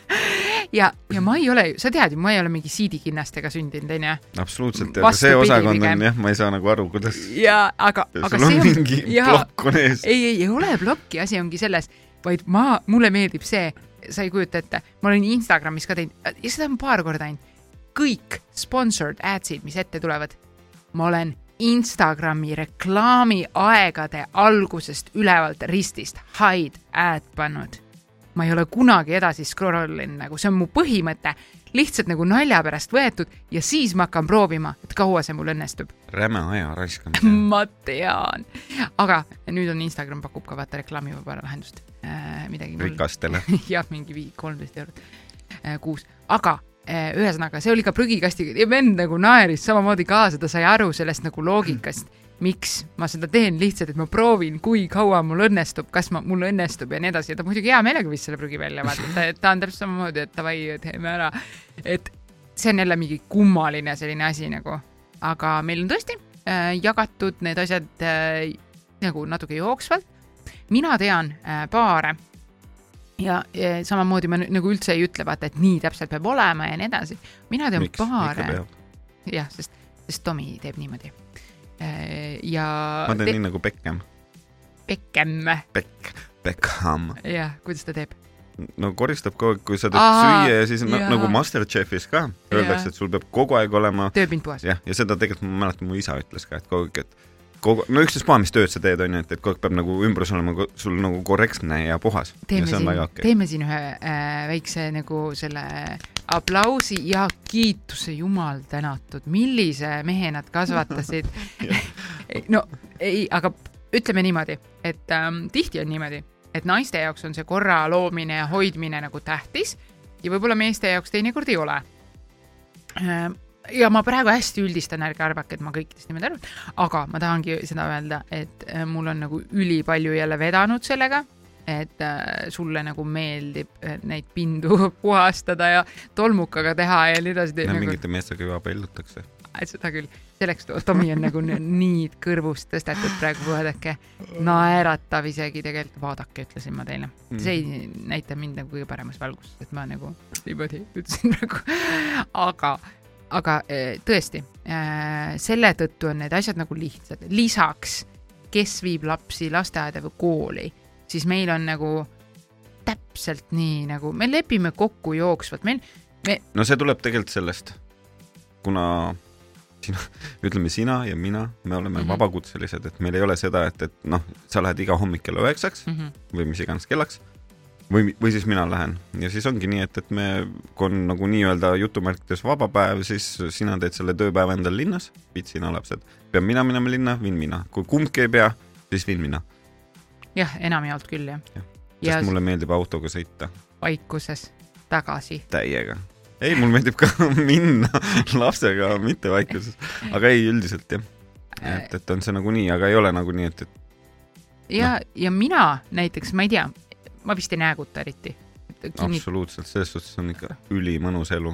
ja, ja ma ei ole, sa tead ju, ma ei ole mingi siidikinnastega sündinud, onju. absoluutselt, aga see osakond on jah, ma ei saa nagu aru, kuidas ja aga, aga see on mingi jaa. plokk on ees. ei, ei, ei ole plokki, asi ongi selles, vaid ma, mulle meeldib see, sa ei kujuta ette, ma olen Instagramis ka teinud ja seda on paar korda teinud, kõik sponsored ads'id, mis ette tulevad, ma olen Instagrami reklaamiaegade algusest ülevalt ristist hide ad pannud. ma ei ole kunagi edasi scroll inud, nagu see on mu põhimõte, lihtsalt nagu nalja pärast võetud ja siis ma hakkan proovima, et kaua see mul õnnestub. räme aja raiskamine. ma tean, aga nüüd on Instagram pakub ka vaata reklaamivaba lahendust äh,, midagi. rikastele. jah, mingi vii-, kolmteist eurot äh, kuus, aga äh, ühesõnaga, see oli ka prügikastiga ja vend nagu naeris samamoodi kaasa, ta sai aru sellest nagu loogikast, miks ma seda teen lihtsalt, et ma proovin, kui kaua mul õnnestub, kas ma, mul õnnestub ja nii edasi ja ta muidugi hea meelega viskas selle prügi välja, vaata, ta, ta on täpselt samamoodi, et davai, teeme ära. et see on jälle mingi kummaline selline asi nagu, aga meil on tõesti äh, jagatud need asjad äh, nagu natuke jooksvalt. mina tean äh, paare ja, ja samamoodi ma nagu üldse ei ütle, vaata, et nii täpselt peab olema ja nii edasi. mina tean miks? paare, jah, sest, sest Tomi teeb niimoodi. Ja ma teen nii nagu Beckham. Beckham, Beck, Beckham. jah, kuidas ta teeb? no koristab kogu aeg, kui sa teed süüa ja siis jaa. nagu Masterchefis ka öeldakse, et sul peab kogu aeg olema tööpind puhas. jah, ja seda tegelikult ma mäletan, mu isa ütles ka, et kogu aeg, et kogu, no ükstaspuha, mis tööd sa teed, onju, et, et kogu aeg peab nagu ümbrus olema sul nagu korrektne ja puhas. ja teeme on siin okei. teeme siin ühe äh, väikse nagu selle aplausi ja kiituse, jumal tänatud, millise mehe nad kasvatasid. no ei, aga ütleme niimoodi, et ähm, tihti on niimoodi, et naiste jaoks on see korra loomine ja hoidmine nagu tähtis ja võib-olla meeste jaoks teinekord ei ole. Ähm, ja ma praegu hästi üldistan, ärge arvake, et ma kõikidest niimoodi arvan, aga ma tahangi seda öelda, et äh, mul on nagu ülipalju jälle vedanud sellega, et äh, sulle nagu meeldib äh, neid pindu puhastada ja tolmukaga teha ja nii edasi. Nagu, mingite meestega juba abiellutakse. seda küll, selleks to- Tomi on nagu n- nii kõrvust tõstetud praegu, vaadake, naeratav isegi tegelikult, vaadake, ütlesin ma teile. see ei näita mind nagu kõige paremas valguses, et ma nagu niimoodi ütlesin praegu, aga, aga eh, tõesti, selle tõttu on need asjad nagu lihtsad, lisaks, kes viib lapsi lasteaeda või kooli, siis meil on nagu täpselt nii nagu me lepime kokku jooksvalt, meil no see tuleb tegelikult sellest, kuna sina, ütleme sina ja mina, me oleme mm. -hmm. vabakutselised, et meil ei ole seda, et, et noh, sa lähed iga hommik kella üheksaks mm -hmm. või mis iganes kellaks või, või siis mina lähen ja siis ongi nii, et, et me, kui on nagu nii-öelda jutumärkides vaba päev, siis sina teed selle tööpäeva endal linnas, viid sina lapsed, pean mina minema linna, viin mina, kui kumbki ei pea, siis viin mina, jah, enamjaolt küll jah ja sest mulle meeldib autoga sõita vaikuses tagasi. täiega. ei, mul meeldib ka minna lapsega, mitte vaikuses, aga ei, üldiselt jah, et, et on see nagunii, aga ei ole nagu nii, et, et ja, ja mina näiteks, ma ei tea, ma vist ei nääguta eriti. absoluutselt, selles suhtes on ikka ülimõnus elu.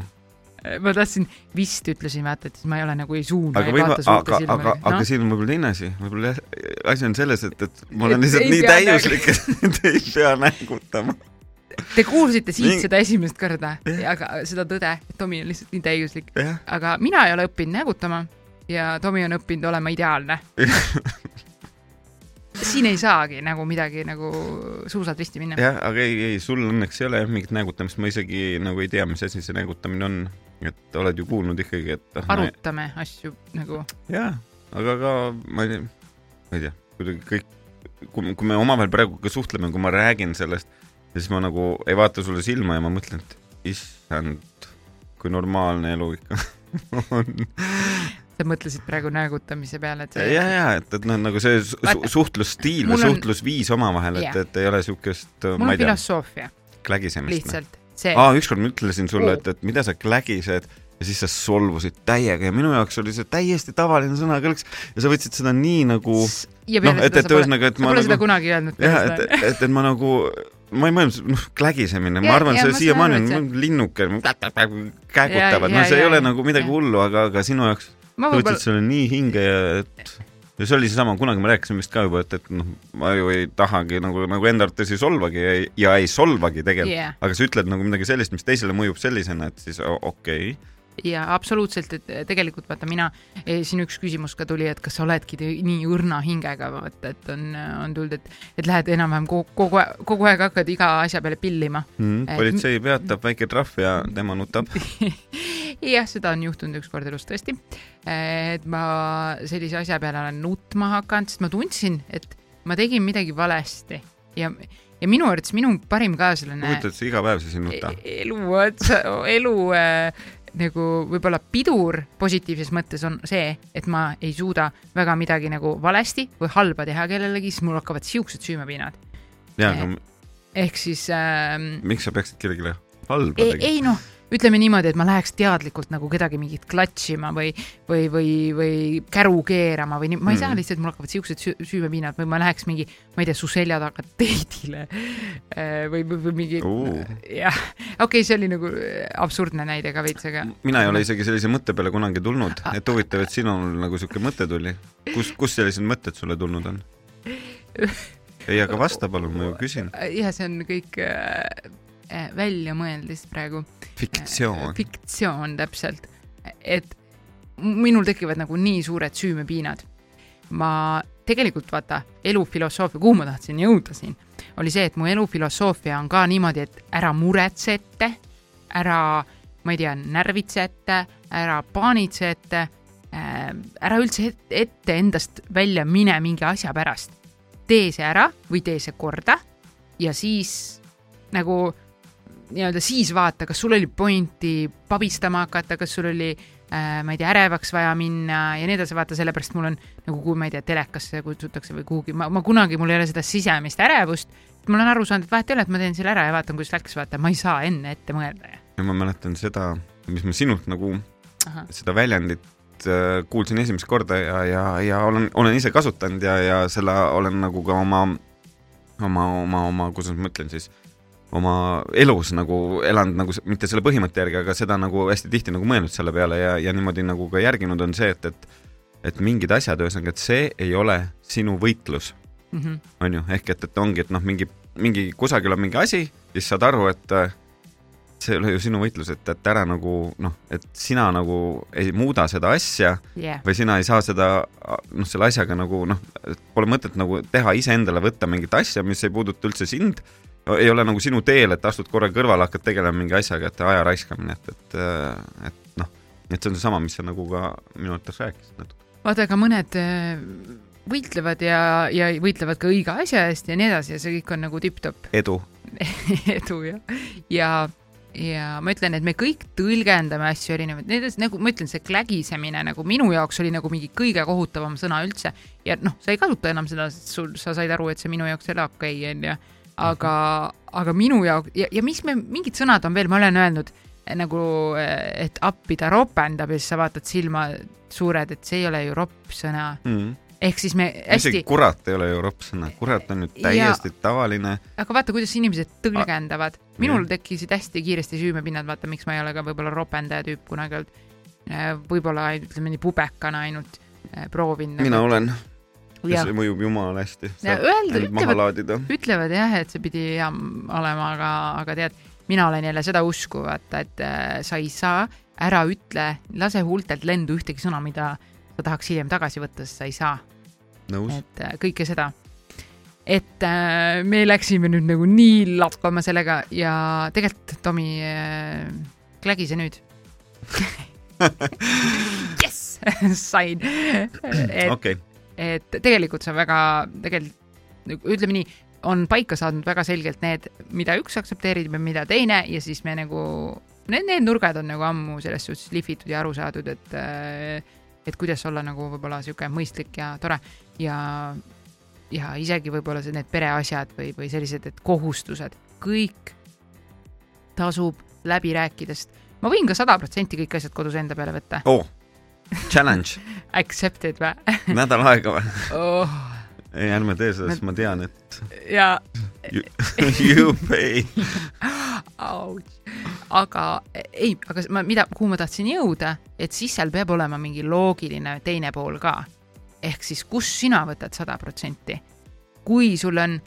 Ma tahtsin, vist ütlesin, vaata, et siis ma ei ole nagu ei suuna aga ei võib, vaata suurte aga, aga, aga silmadega. siin on võib-olla teine asi, võib-olla asi on selles, et, et ma olen lihtsalt nii täiuslik, et ei pea nängutama. Te kuulsite siit Nii- seda esimest korda, aga seda tõde, et Tomi on lihtsalt nii täiuslik, aga mina ei ole õppinud nägutama ja Tomi on õppinud olema ideaalne. siin ei saagi nagu midagi nagu suusad risti minna. jah, aga ei, ei, sul õnneks ei ole jah mingit nägutamist, ma isegi nagu ei tea, mis asi see nägutamine on. et oled ju kuulnud ikkagi, et ah, arutame asju nagu, jaa, aga ka ma ei tea, ma ei tea, kuidagi kõik, kui, kui me omavahel praegu ka suhtleme, kui ma räägin sellest, siis ma nagu ei vaata sulle silma ja ma mõtlen, et issand, kui normaalne elu ikka on. Sa mõtlesid praegu nägutamise peale, et ja, see ja, et, et noh, nagu see Vaata, suhtlusstiil või on- suhtlusviis omavahel, et et ei ole siukest, mul ma ei tea, filosoofia, klägisemist. lihtsalt see aa, ükskord ma ütlesin sulle, et, et mida sa klägised ja siis sa solvusid täiega ja minu jaoks oli see täiesti tavaline sõnakõlks ja sa võtsid seda nii nagu ja noh, et, seda et ühesõnaga, et ma pole seda nagu kunagi öelnud jah, et seda., et, et ma nagu ma ei mõelnud, noh, klägisemine, ma Ja- arvan, ja see siiamaani et on linnuke, kägutavad, Ja- no ja- see ei ja- ole ja- nagu midagi ja. hullu, aga, aga sinu jaoks sa võtsid selle nii hinge ja et ja see oli seesama, kunagi me rääkisime vist ka juba, et, et noh, ma ju ei tahagi nagu, nagu enda arvates ei solvagi ja ei, ja ei solvagi tegelikult yeah. aga sa ütled nagu midagi sellist, mis teisele mõjub sellisena, et siis okei okay.. Ja absoluutselt, et tegelikult vaata mina, siin üks küsimus ka tuli, et kas sa oledki nii õrna hingega, vaata, et on, on tulnud, et, et lähed enam-vähem kogu, kogu, kogu aeg hakkad iga asja peale pillima. Mm, politsei peatab, väike trahv ja tema nutab. jah, seda on juhtunud ükskord elus tõesti. et ma sellise asja peale olen nutma hakanud, sest ma tundsin, et ma tegin midagi valesti ja, ja minu arvates minu parim kaaslane huvitav, et sa iga päev siis ei nuta. e- elu otsa, elu äh, nagu võib-olla pidur positiivses mõttes on see, et ma ei suuda väga midagi nagu valesti või halba teha kellelegi, siis mul hakkavad siuksed süümepiinad. ja, aga ehk siis ähm, miks sa peaksid kellelegi halba ei, tegema? ei noh, ütleme niimoodi, et ma läheks teadlikult nagu kedagi mingit klatšima või, või, või, või käru keerama või nii, ma ei saa Mhm. lihtsalt, mul hakkavad siuksed süü- süümepiinad või ma läheks mingi, ma ei tea, su selja taga teidile või, või, või mingi Oo. jah, okei okay,, see oli nagu äh, absurdne näide ka veits, aga mina ei ole isegi sellise mõtte peale kunagi tulnud, et huvitav, et sinul nagu siuke mõte tuli. kus, kust sellised mõtted sulle tulnud on? ei, aga vasta palun, ma ju küsin. ja see on kõik äh, äh, väljamõeldis praegu. fiktsioon. fiktsioon täpselt, et minul tekivad nagu nii suured süümepiinad. ma tegelikult vaata elufilosoofia, kuhu ma tahtsin jõuda siin, oli see, et mu elufilosoofia on ka niimoodi, et ära muretse ette, ära, ma ei tea, närvitse ette, ära paanitse ette, ära üldse et- ette endast välja mine mingi asja pärast. tee see ära või tee see korda ja siis nagu nii-öelda siis vaata, kas sul oli pointi pabistama hakata, kas sul oli äh,, ma ei tea, ärevaks vaja minna ja nii edasi, vaata sellepärast mul on nagu, kui ma ei tea, telekasse kutsutakse või kuhugi, ma, ma kunagi, mul ei ole seda sisemist ärevust. ma olen aru saanud, et vahet ei ole, et ma teen selle ära ja vaatan, kuidas läks, vaata, ma ei saa enne ette mõelda. ja ma mäletan seda, mis ma sinult nagu seda väljendit äh, kuulsin esimest korda ja, ja, ja olen, olen ise kasutanud ja, ja selle olen nagu ka oma, oma, oma, oma, kuidas ma ütlen siis, oma elus nagu elanud nagu mitte selle põhimõtte järgi, aga seda nagu hästi tihti nagu mõelnud selle peale ja, ja niimoodi nagu ka järginud on see, et, et et mingid asjad, ühesõnaga, et see ei ole sinu võitlus, mhm, on ju, ehk et, et ongi, et noh, mingi, mingi kusagil on mingi asi, siis saad aru, et äh, see ei ole ju sinu võitlus, et, et ära nagu noh, et sina nagu ei muuda seda asja jah, või sina ei saa seda noh, selle asjaga nagu noh, pole mõtet nagu teha iseendale võtta mingit asja, mis ei puuduta üldse sind, ei ole nagu sinu teel, et astud korra kõrvale, hakkad tegelema mingi asjaga, et aja raiskamine, et, et, et noh, et see on seesama, mis sa nagu ka minu arvates rääkisid natuke. vaata, aga mõned äh, võitlevad ja, ja võitlevad ka õige asja eest ja nii edasi ja see kõik on nagu tipp-topp edu. edu ja, ja, ja ma ütlen, et me kõik tõlgendame asju erinevalt, need nagu ma ütlen, see klägisemine nagu minu jaoks oli nagu mingi kõige kohutavam sõna üldse ja noh, sa ei kasuta enam seda, sul, sa said aru, et see minu jaoks ei ole okei okay,, onju. aga, aga minu jaoks ja, ja mis me, mingid sõnad on veel, ma olen öelnud eh, nagu, et appi ta ropendab ja siis sa vaatad silma suured, et see ei ole ju ropp sõna, Mm. ehk siis me isegi hästi, kurat ei ole ju ropp sõna, kurat on ju täiesti ja... tavaline. aga vaata, kuidas inimesed tõlgendavad. minul tekkisid hästi kiiresti süümepinnad, vaata, miks ma ei ole ka võib-olla ropendaja tüüp kunagi olnud. võib-olla ütleme nii pubekana ainult proovinud. mina olen, ja see mõjub jumala hästi. Öelda- ütlevad- ütlevad jah, et see pidi hea olema, aga, aga tead, mina olen jälle seda usku, vaata, et äh, sa ei saa, ära ütle, lase huultelt lendu ühtegi sõna, mida sa tahaks hiljem tagasi võtta, sest sa ei saa. et äh, kõike seda. et äh, me läksime nüüd nagu nii lappama sellega ja tegelikult, Tomi äh,, klägise nüüd. jess, sain. okei, et tegelikult see on väga, tegelikult ütleme nii, on paika saanud väga selgelt need, mida üks aktsepteerib ja mida teine ja siis me nagu, need, need nurgad on nagu ammu selles suhtes lihvitud ja aru saadud, et et kuidas olla nagu võib-olla niisugune mõistlik ja tore ja ja isegi võib-olla need pereasjad või, või sellised, et kohustused, kõik tasub läbi rääkidest. ma võin ka sada protsenti kõik asjad kodus enda peale võtta. oo, challenge, Accepted või nädal aega või? oh,? ei, ärme tee seda, sest ma tean, et ja you, you pay. aga ei, aga ma, mida, kuhu ma tahtsin jõuda, et siis seal peab olema mingi loogiline teine pool ka. ehk siis, kus sina võtad sada protsenti. kui sul on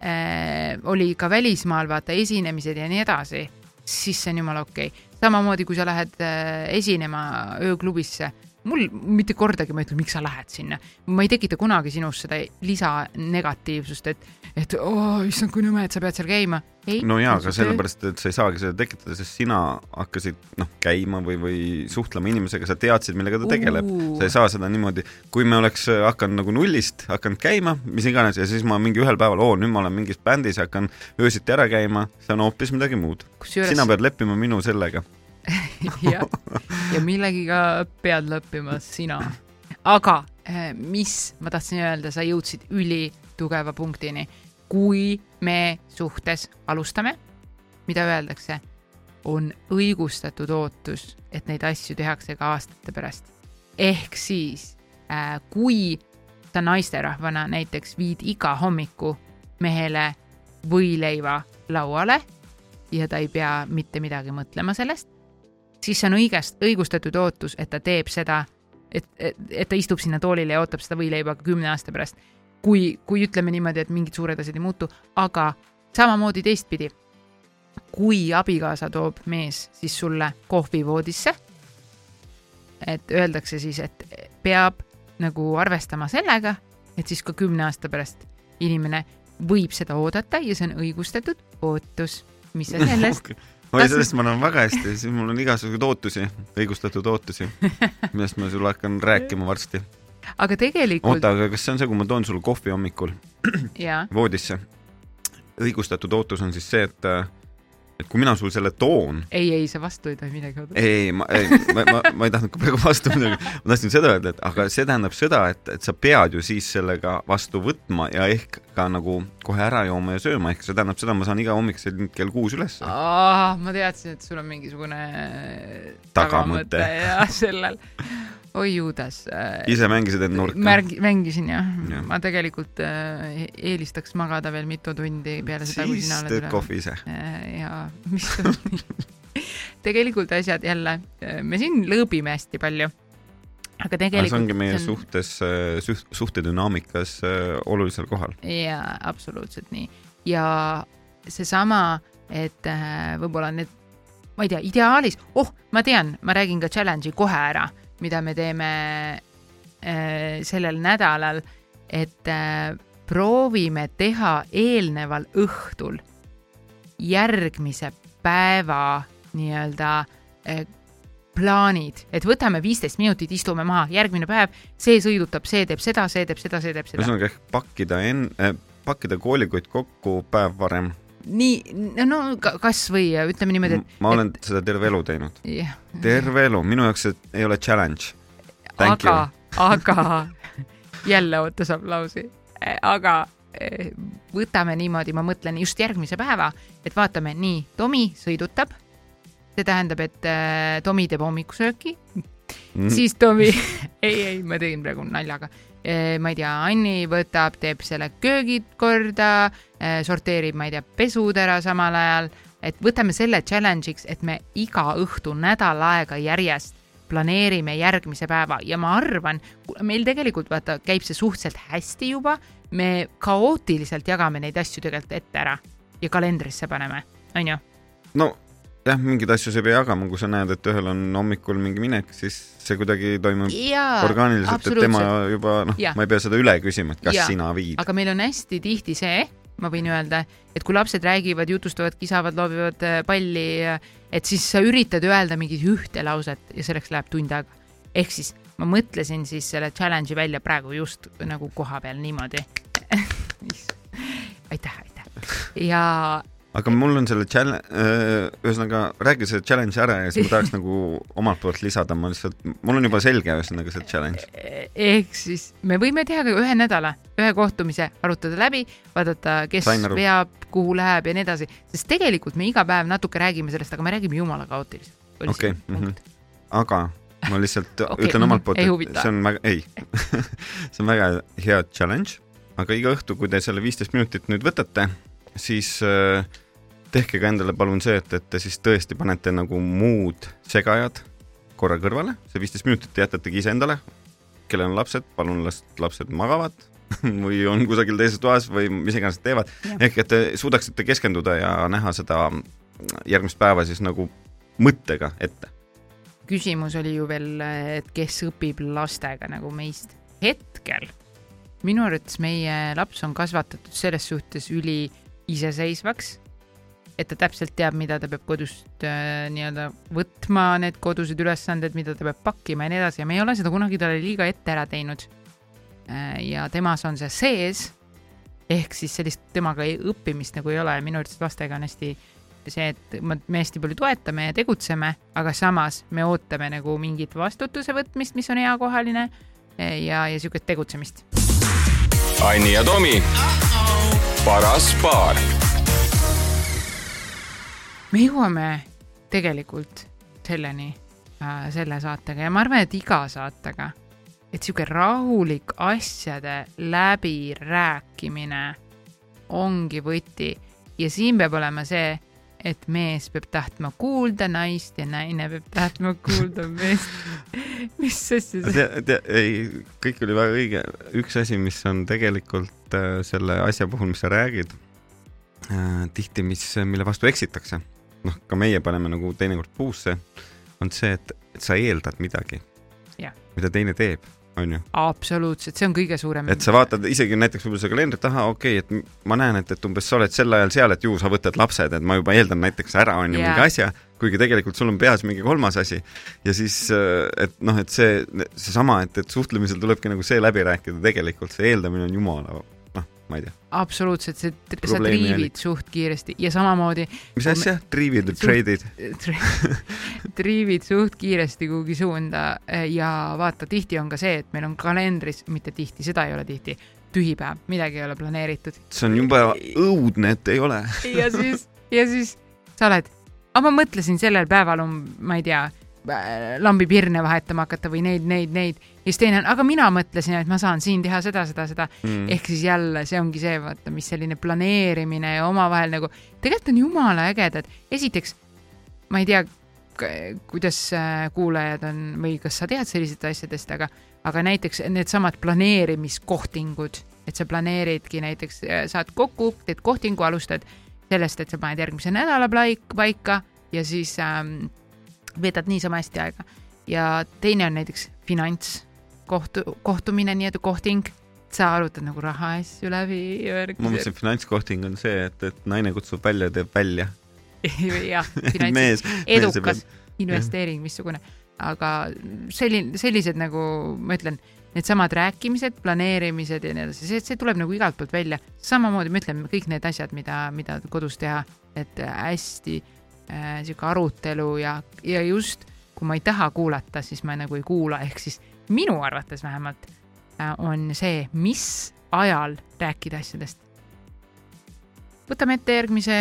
äh,, oli ka välismaal vaata esinemised ja nii edasi, siis see on jumala okei okay.. samamoodi, kui sa lähed äh, esinema ööklubisse mul mitte kordagi ma ei ütle, miks sa lähed sinna. ma ei tekita kunagi sinus seda lisanegatiivsust, et, et oh, issand, kui nõme, et sa pead seal käima. no jaa, aga sellepärast, et sa ei saagi seda tekitada, sest sina hakkasid noh, käima või, või suhtlema inimesega, sa teadsid, millega ta tegeleb. sa ei saa seda niimoodi, kui me oleks hakanud nagu nullist, hakanud käima, mis iganes, ja siis ma mingi ühel päeval, oo, nüüd ma olen mingis bändis hakkan öösiti ära käima, see on hoopis midagi muud. sina pead leppima minu sellega jah, ja millegiga pead lõppima sina. aga eh, mis ma tahtsin öelda, sa jõudsid ülitugeva punktini. kui me suhtes alustame, mida öeldakse, on õigustatud ootus, et neid asju tehakse ka aastate pärast. ehk siis, eh, kui sa naisterahvana näiteks viid iga hommiku mehele võileiva lauale ja ta ei pea mitte midagi mõtlema sellest, siis see on õigest, õigustatud ootus, et ta teeb seda, et, et, et ta istub sinna toolile ja ootab seda võileiba ka kümne aasta pärast. kui, kui ütleme niimoodi, et mingid suured asjad ei muutu, aga samamoodi teistpidi. kui abikaasa toob mees siis sulle kohvi voodisse, et öeldakse siis, et peab nagu arvestama sellega, et siis ka kümne aasta pärast inimene võib seda oodata ja see on õigustatud ootus. mis sa sellest oi, sellest ma annan väga hästi, siis mul on igasuguseid ootusi, õigustatud ootusi, millest ma sulle hakkan rääkima varsti. aga tegelikult. oota, aga kas see on see, kui ma toon sulle kohvi hommikul voodisse? õigustatud ootus on siis see, et et kui mina sul selle toon. ei, ei, sa vastu ei tohi midagi oodata. ei, ma, ei, ma, ma, ma ei tahtnud ka praegu vastu midagi, ma tahtsin seda öelda, et aga see tähendab seda, et, et sa pead ju siis sellega vastu võtma ja ehk ka nagu kohe ära jooma ja sööma, ehk see tähendab seda, ma saan iga hommik kell kuus üles. ma teadsin, et sul on mingisugune tagamõte ja sellel oi juudas äh,. ise mängisid end nurka? märg-, mängisin jah ja.. ma tegelikult äh, eelistaks magada veel mitu tundi peale seda, kui sina oled üle. siis teed kohvi ise äh,. ja, mis tegelikult asjad jälle, me siin lõõbime hästi palju. aga tegelikult. see ongi meie see on... suhtes suht,, suhtedünaamikas olulisel kohal. jaa, absoluutselt nii. ja seesama, et võib-olla need ma ei tea, ideaalis, oh, ma tean, ma räägin ka challenge'i kohe ära mida me teeme äh, sellel nädalal, et äh, proovime teha eelneval õhtul järgmise päeva nii-öelda äh, plaanid, et võtame viisteist minutit, istume maha, järgmine päev, see sõidutab, see teeb seda, see teeb seda, see teeb seda. ühesõnaga ehk pakkida äh,, pakkida koolikuid kokku päev varem nii, no kasvõi ütleme niimoodi, et. ma olen et... seda terve elu teinud. Yeah.. terve elu, minu jaoks see ei ole challenge. aga, aga jälle ootas aplausi, aga eh, võtame niimoodi, ma mõtlen just järgmise päeva, et vaatame, nii, Tomi sõidutab. see tähendab, et äh, Tomi teeb hommikusööki. Mm.. siis Tomi ei, ei, ma tegin praegu naljaga ma ei tea, Anni võtab, teeb selle köögid korda, eh, sorteerib, ma ei tea, pesud ära samal ajal, et võtame selle challenge'iks, et me iga õhtu nädal aega järjest planeerime järgmise päeva. Ja ma arvan, meil tegelikult vaata, käib see suhteliselt hästi juba, me kaootiliselt jagame neid asju tegelikult ette ära ja kalendrisse paneme, onju. no jah, mingeid asju sa ei pea jagama, kui sa näed, et ühel on hommikul mingi minek, siis see kuidagi toimub Jaa, orgaaniliselt, et tema juba noh, ma ei pea seda üle küsima, et kas Jaa. sina viid. aga meil on hästi tihti see, ma võin öelda, et kui lapsed räägivad, jutustavad, kisavad, loobivad äh, palli, et siis sa üritad öelda mingit ühte lauset ja selleks läheb tund aega. ehk siis ma mõtlesin siis selle challenge'i välja praegu just nagu koha peal niimoodi aitäh, aitäh. ja aga mul on selle challenge, äh, ühesõnaga räägi see challenge ära ja siis ma tahaks nagu omalt poolt lisada, ma lihtsalt, mul on juba selge ühesõnaga see challenge. ehk siis me võime teha ka ühe nädala, ühe kohtumise, arutada läbi, vaadata, kes veab, kuhu läheb ja nii edasi, sest tegelikult me iga päev natuke räägime sellest, aga me räägime jumala kaootiliselt. okei -hmm. aga ma lihtsalt okay, ütlen omalt poolt, et see on väga, ei see on väga hea challenge, aga iga õhtu, kui te selle viisteist minutit nüüd võtate, siis äh, tehke ka endale palun see, et, et te siis tõesti panete nagu muud segajad korra kõrvale, see viisteist minutit jätategi iseendale. kellel on lapsed, palun las lapsed magavad või on kusagil teises toas või mis iganes nad teevad. ehk et te suudaksite keskenduda ja näha seda järgmist päeva siis nagu mõttega ette. küsimus oli ju veel, et kes õpib lastega nagu meist. hetkel minu arvates meie laps on kasvatatud selles suhtes üli iseseisvaks, et ta täpselt teab, mida ta peab kodust äh, nii-öelda võtma, need kodused ülesanded, mida ta peab pakkima ja nii edasi. Ja me ei ole seda kunagi talle liiga ette ära teinud. Äh,. ja temas on see sees, ehk siis sellist temaga õppimist nagu ei ole. Ja minu arvates lastega on hästi see, et me hästi palju toetame ja tegutseme, aga samas me ootame nagu mingit vastutuse võtmist, mis on heakohaline eh, ja, ja siukest tegutsemist. Anni ja Tomi, paras paar me jõuame tegelikult selleni äh, selle saatega ja ma arvan, et iga saatega, et sihuke rahulik asjade läbirääkimine ongi võti ja siin peab olema see, et mees peab tahtma kuulda naist ja naine peab tahtma kuulda meest. mis asja see? tea, ei, kõik oli väga õige. üks asi, mis on tegelikult äh, selle asja puhul, mis sa räägid äh,, tihti, mis, mille vastu eksitakse, noh, ka meie paneme nagu teinekord puusse, on see, et, et sa eeldad midagi Jah., mida teine teeb, onju. absoluutselt, see on kõige suurem. et sa vaatad isegi näiteks võib-olla seda kalendrit, ahah, okei okay,, et ma näen, et, et umbes sa oled sel ajal seal, et ju sa võtad lapsed, et ma juba eeldan näiteks ära, onju, mingi asja, kuigi tegelikult sul on peas mingi kolmas asi. ja siis, et noh, et see, seesama, et, et suhtlemisel tulebki nagu see läbi rääkida, tegelikult see eeldamine on jumala, ma ei tea. absoluutselt, see, sa triivid suht triivisti ja samamoodi mis asja? Triivid või treidid? triivid suht kiiresti kuhugi suunda eh, ja vaata, tihti on ka see, et meil on kalendris, mitte tihti, seda ei ole tihti, tühi päev, midagi ei ole planeeritud see on jube õudne, et ei ole. ja siis, ja siis sa oled, aga ma mõtlesin sellel päeval um,, ma ei tea, lambipirne vahetama hakata või neid, neid, neid ja siis teine on, aga mina mõtlesin, et ma saan siin teha seda, seda, seda Mm. ehk siis jälle see ongi see, vaata, mis selline planeerimine ja omavahel nagu tegelikult on jumala ägedad. esiteks ma ei tea, kuidas äh, kuulajad on või kas sa tead sellistest asjadest, aga, aga näiteks needsamad planeerimiskohtingud, et sa planeeridki näiteks, saad kokku, teed kohtingu, alustad sellest, et sa paned järgmise nädala paika ja siis ähm, veedad niisama hästi aega. ja teine on näiteks finantskohtu, kohtumine, nii-öelda kohting, sa arutad nagu rahaasju läbi ma mõtlesin, finantskohting on see, et, et naine kutsub välja ja teeb välja. jah, finants, edukas investeering, missugune, aga selline, sellised nagu ma ütlen, needsamad rääkimised, planeerimised ja nii edasi, see, see tuleb nagu igalt poolt välja. samamoodi ma ütlen, kõik need asjad, mida, mida kodus teha, et hästi äh, sihuke arutelu ja, ja just kui ma ei taha kuulata, siis ma nagu ei kuula, ehk siis minu arvates vähemalt äh, on see, mis ajal rääkida asjadest. võtame ette järgmise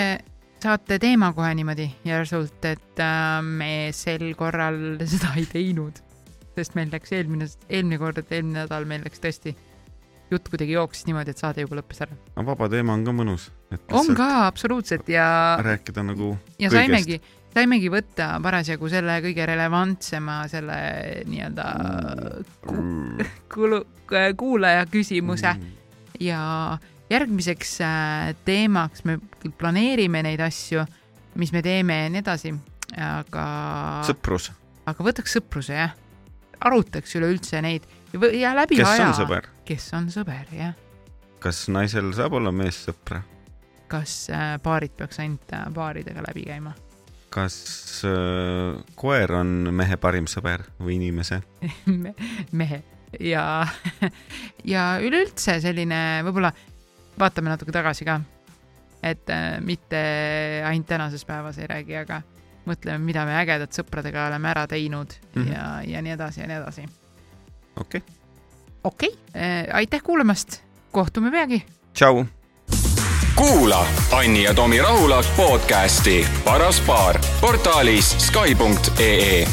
saate teema kohe niimoodi järsult, et äh, me sel korral seda ei teinud, sest meil läks eelmine, eelmine kord, eelmine nädal meil läks tõesti jutt kuidagi jooksis niimoodi, et saade juba lõppes ära. aga vaba teema on ka mõnus. on ka absoluutselt ja, rääkida nagu ja kõigest. saimegi, saimegi võtta parasjagu selle kõige relevantsema selle nii-öelda ku- kuulu-, kuulaja küsimuse Mm. ja järgmiseks äh, teemaks me planeerime neid asju, mis me teeme ja nii edasi, aga, sõprus, aga võtaks sõpruse jah, arutaks üleüldse neid ja, läbi kes aja. on sõber, kes on sõber jah, kas naisel saab olla meessõpra, kas äh, paarid peaks ainult äh, paaridega läbi käima? Kas äh, koer on mehe parim sõber või inimese? mehe ja, ja üleüldse selline võib-olla vaatame natuke tagasi ka, et äh, mitte ainult tänases päevas ei räägi, aga mõtleme, mida me ägedat sõpradega oleme ära teinud mm. -hmm. ja, ja nii edasi ja nii edasi. okei okay., okei okay., aitäh kuulamast, kohtume peagi tšau. Kuula Anni ja Tomi Rahula podcasti Paras paar portaalis Skype.ee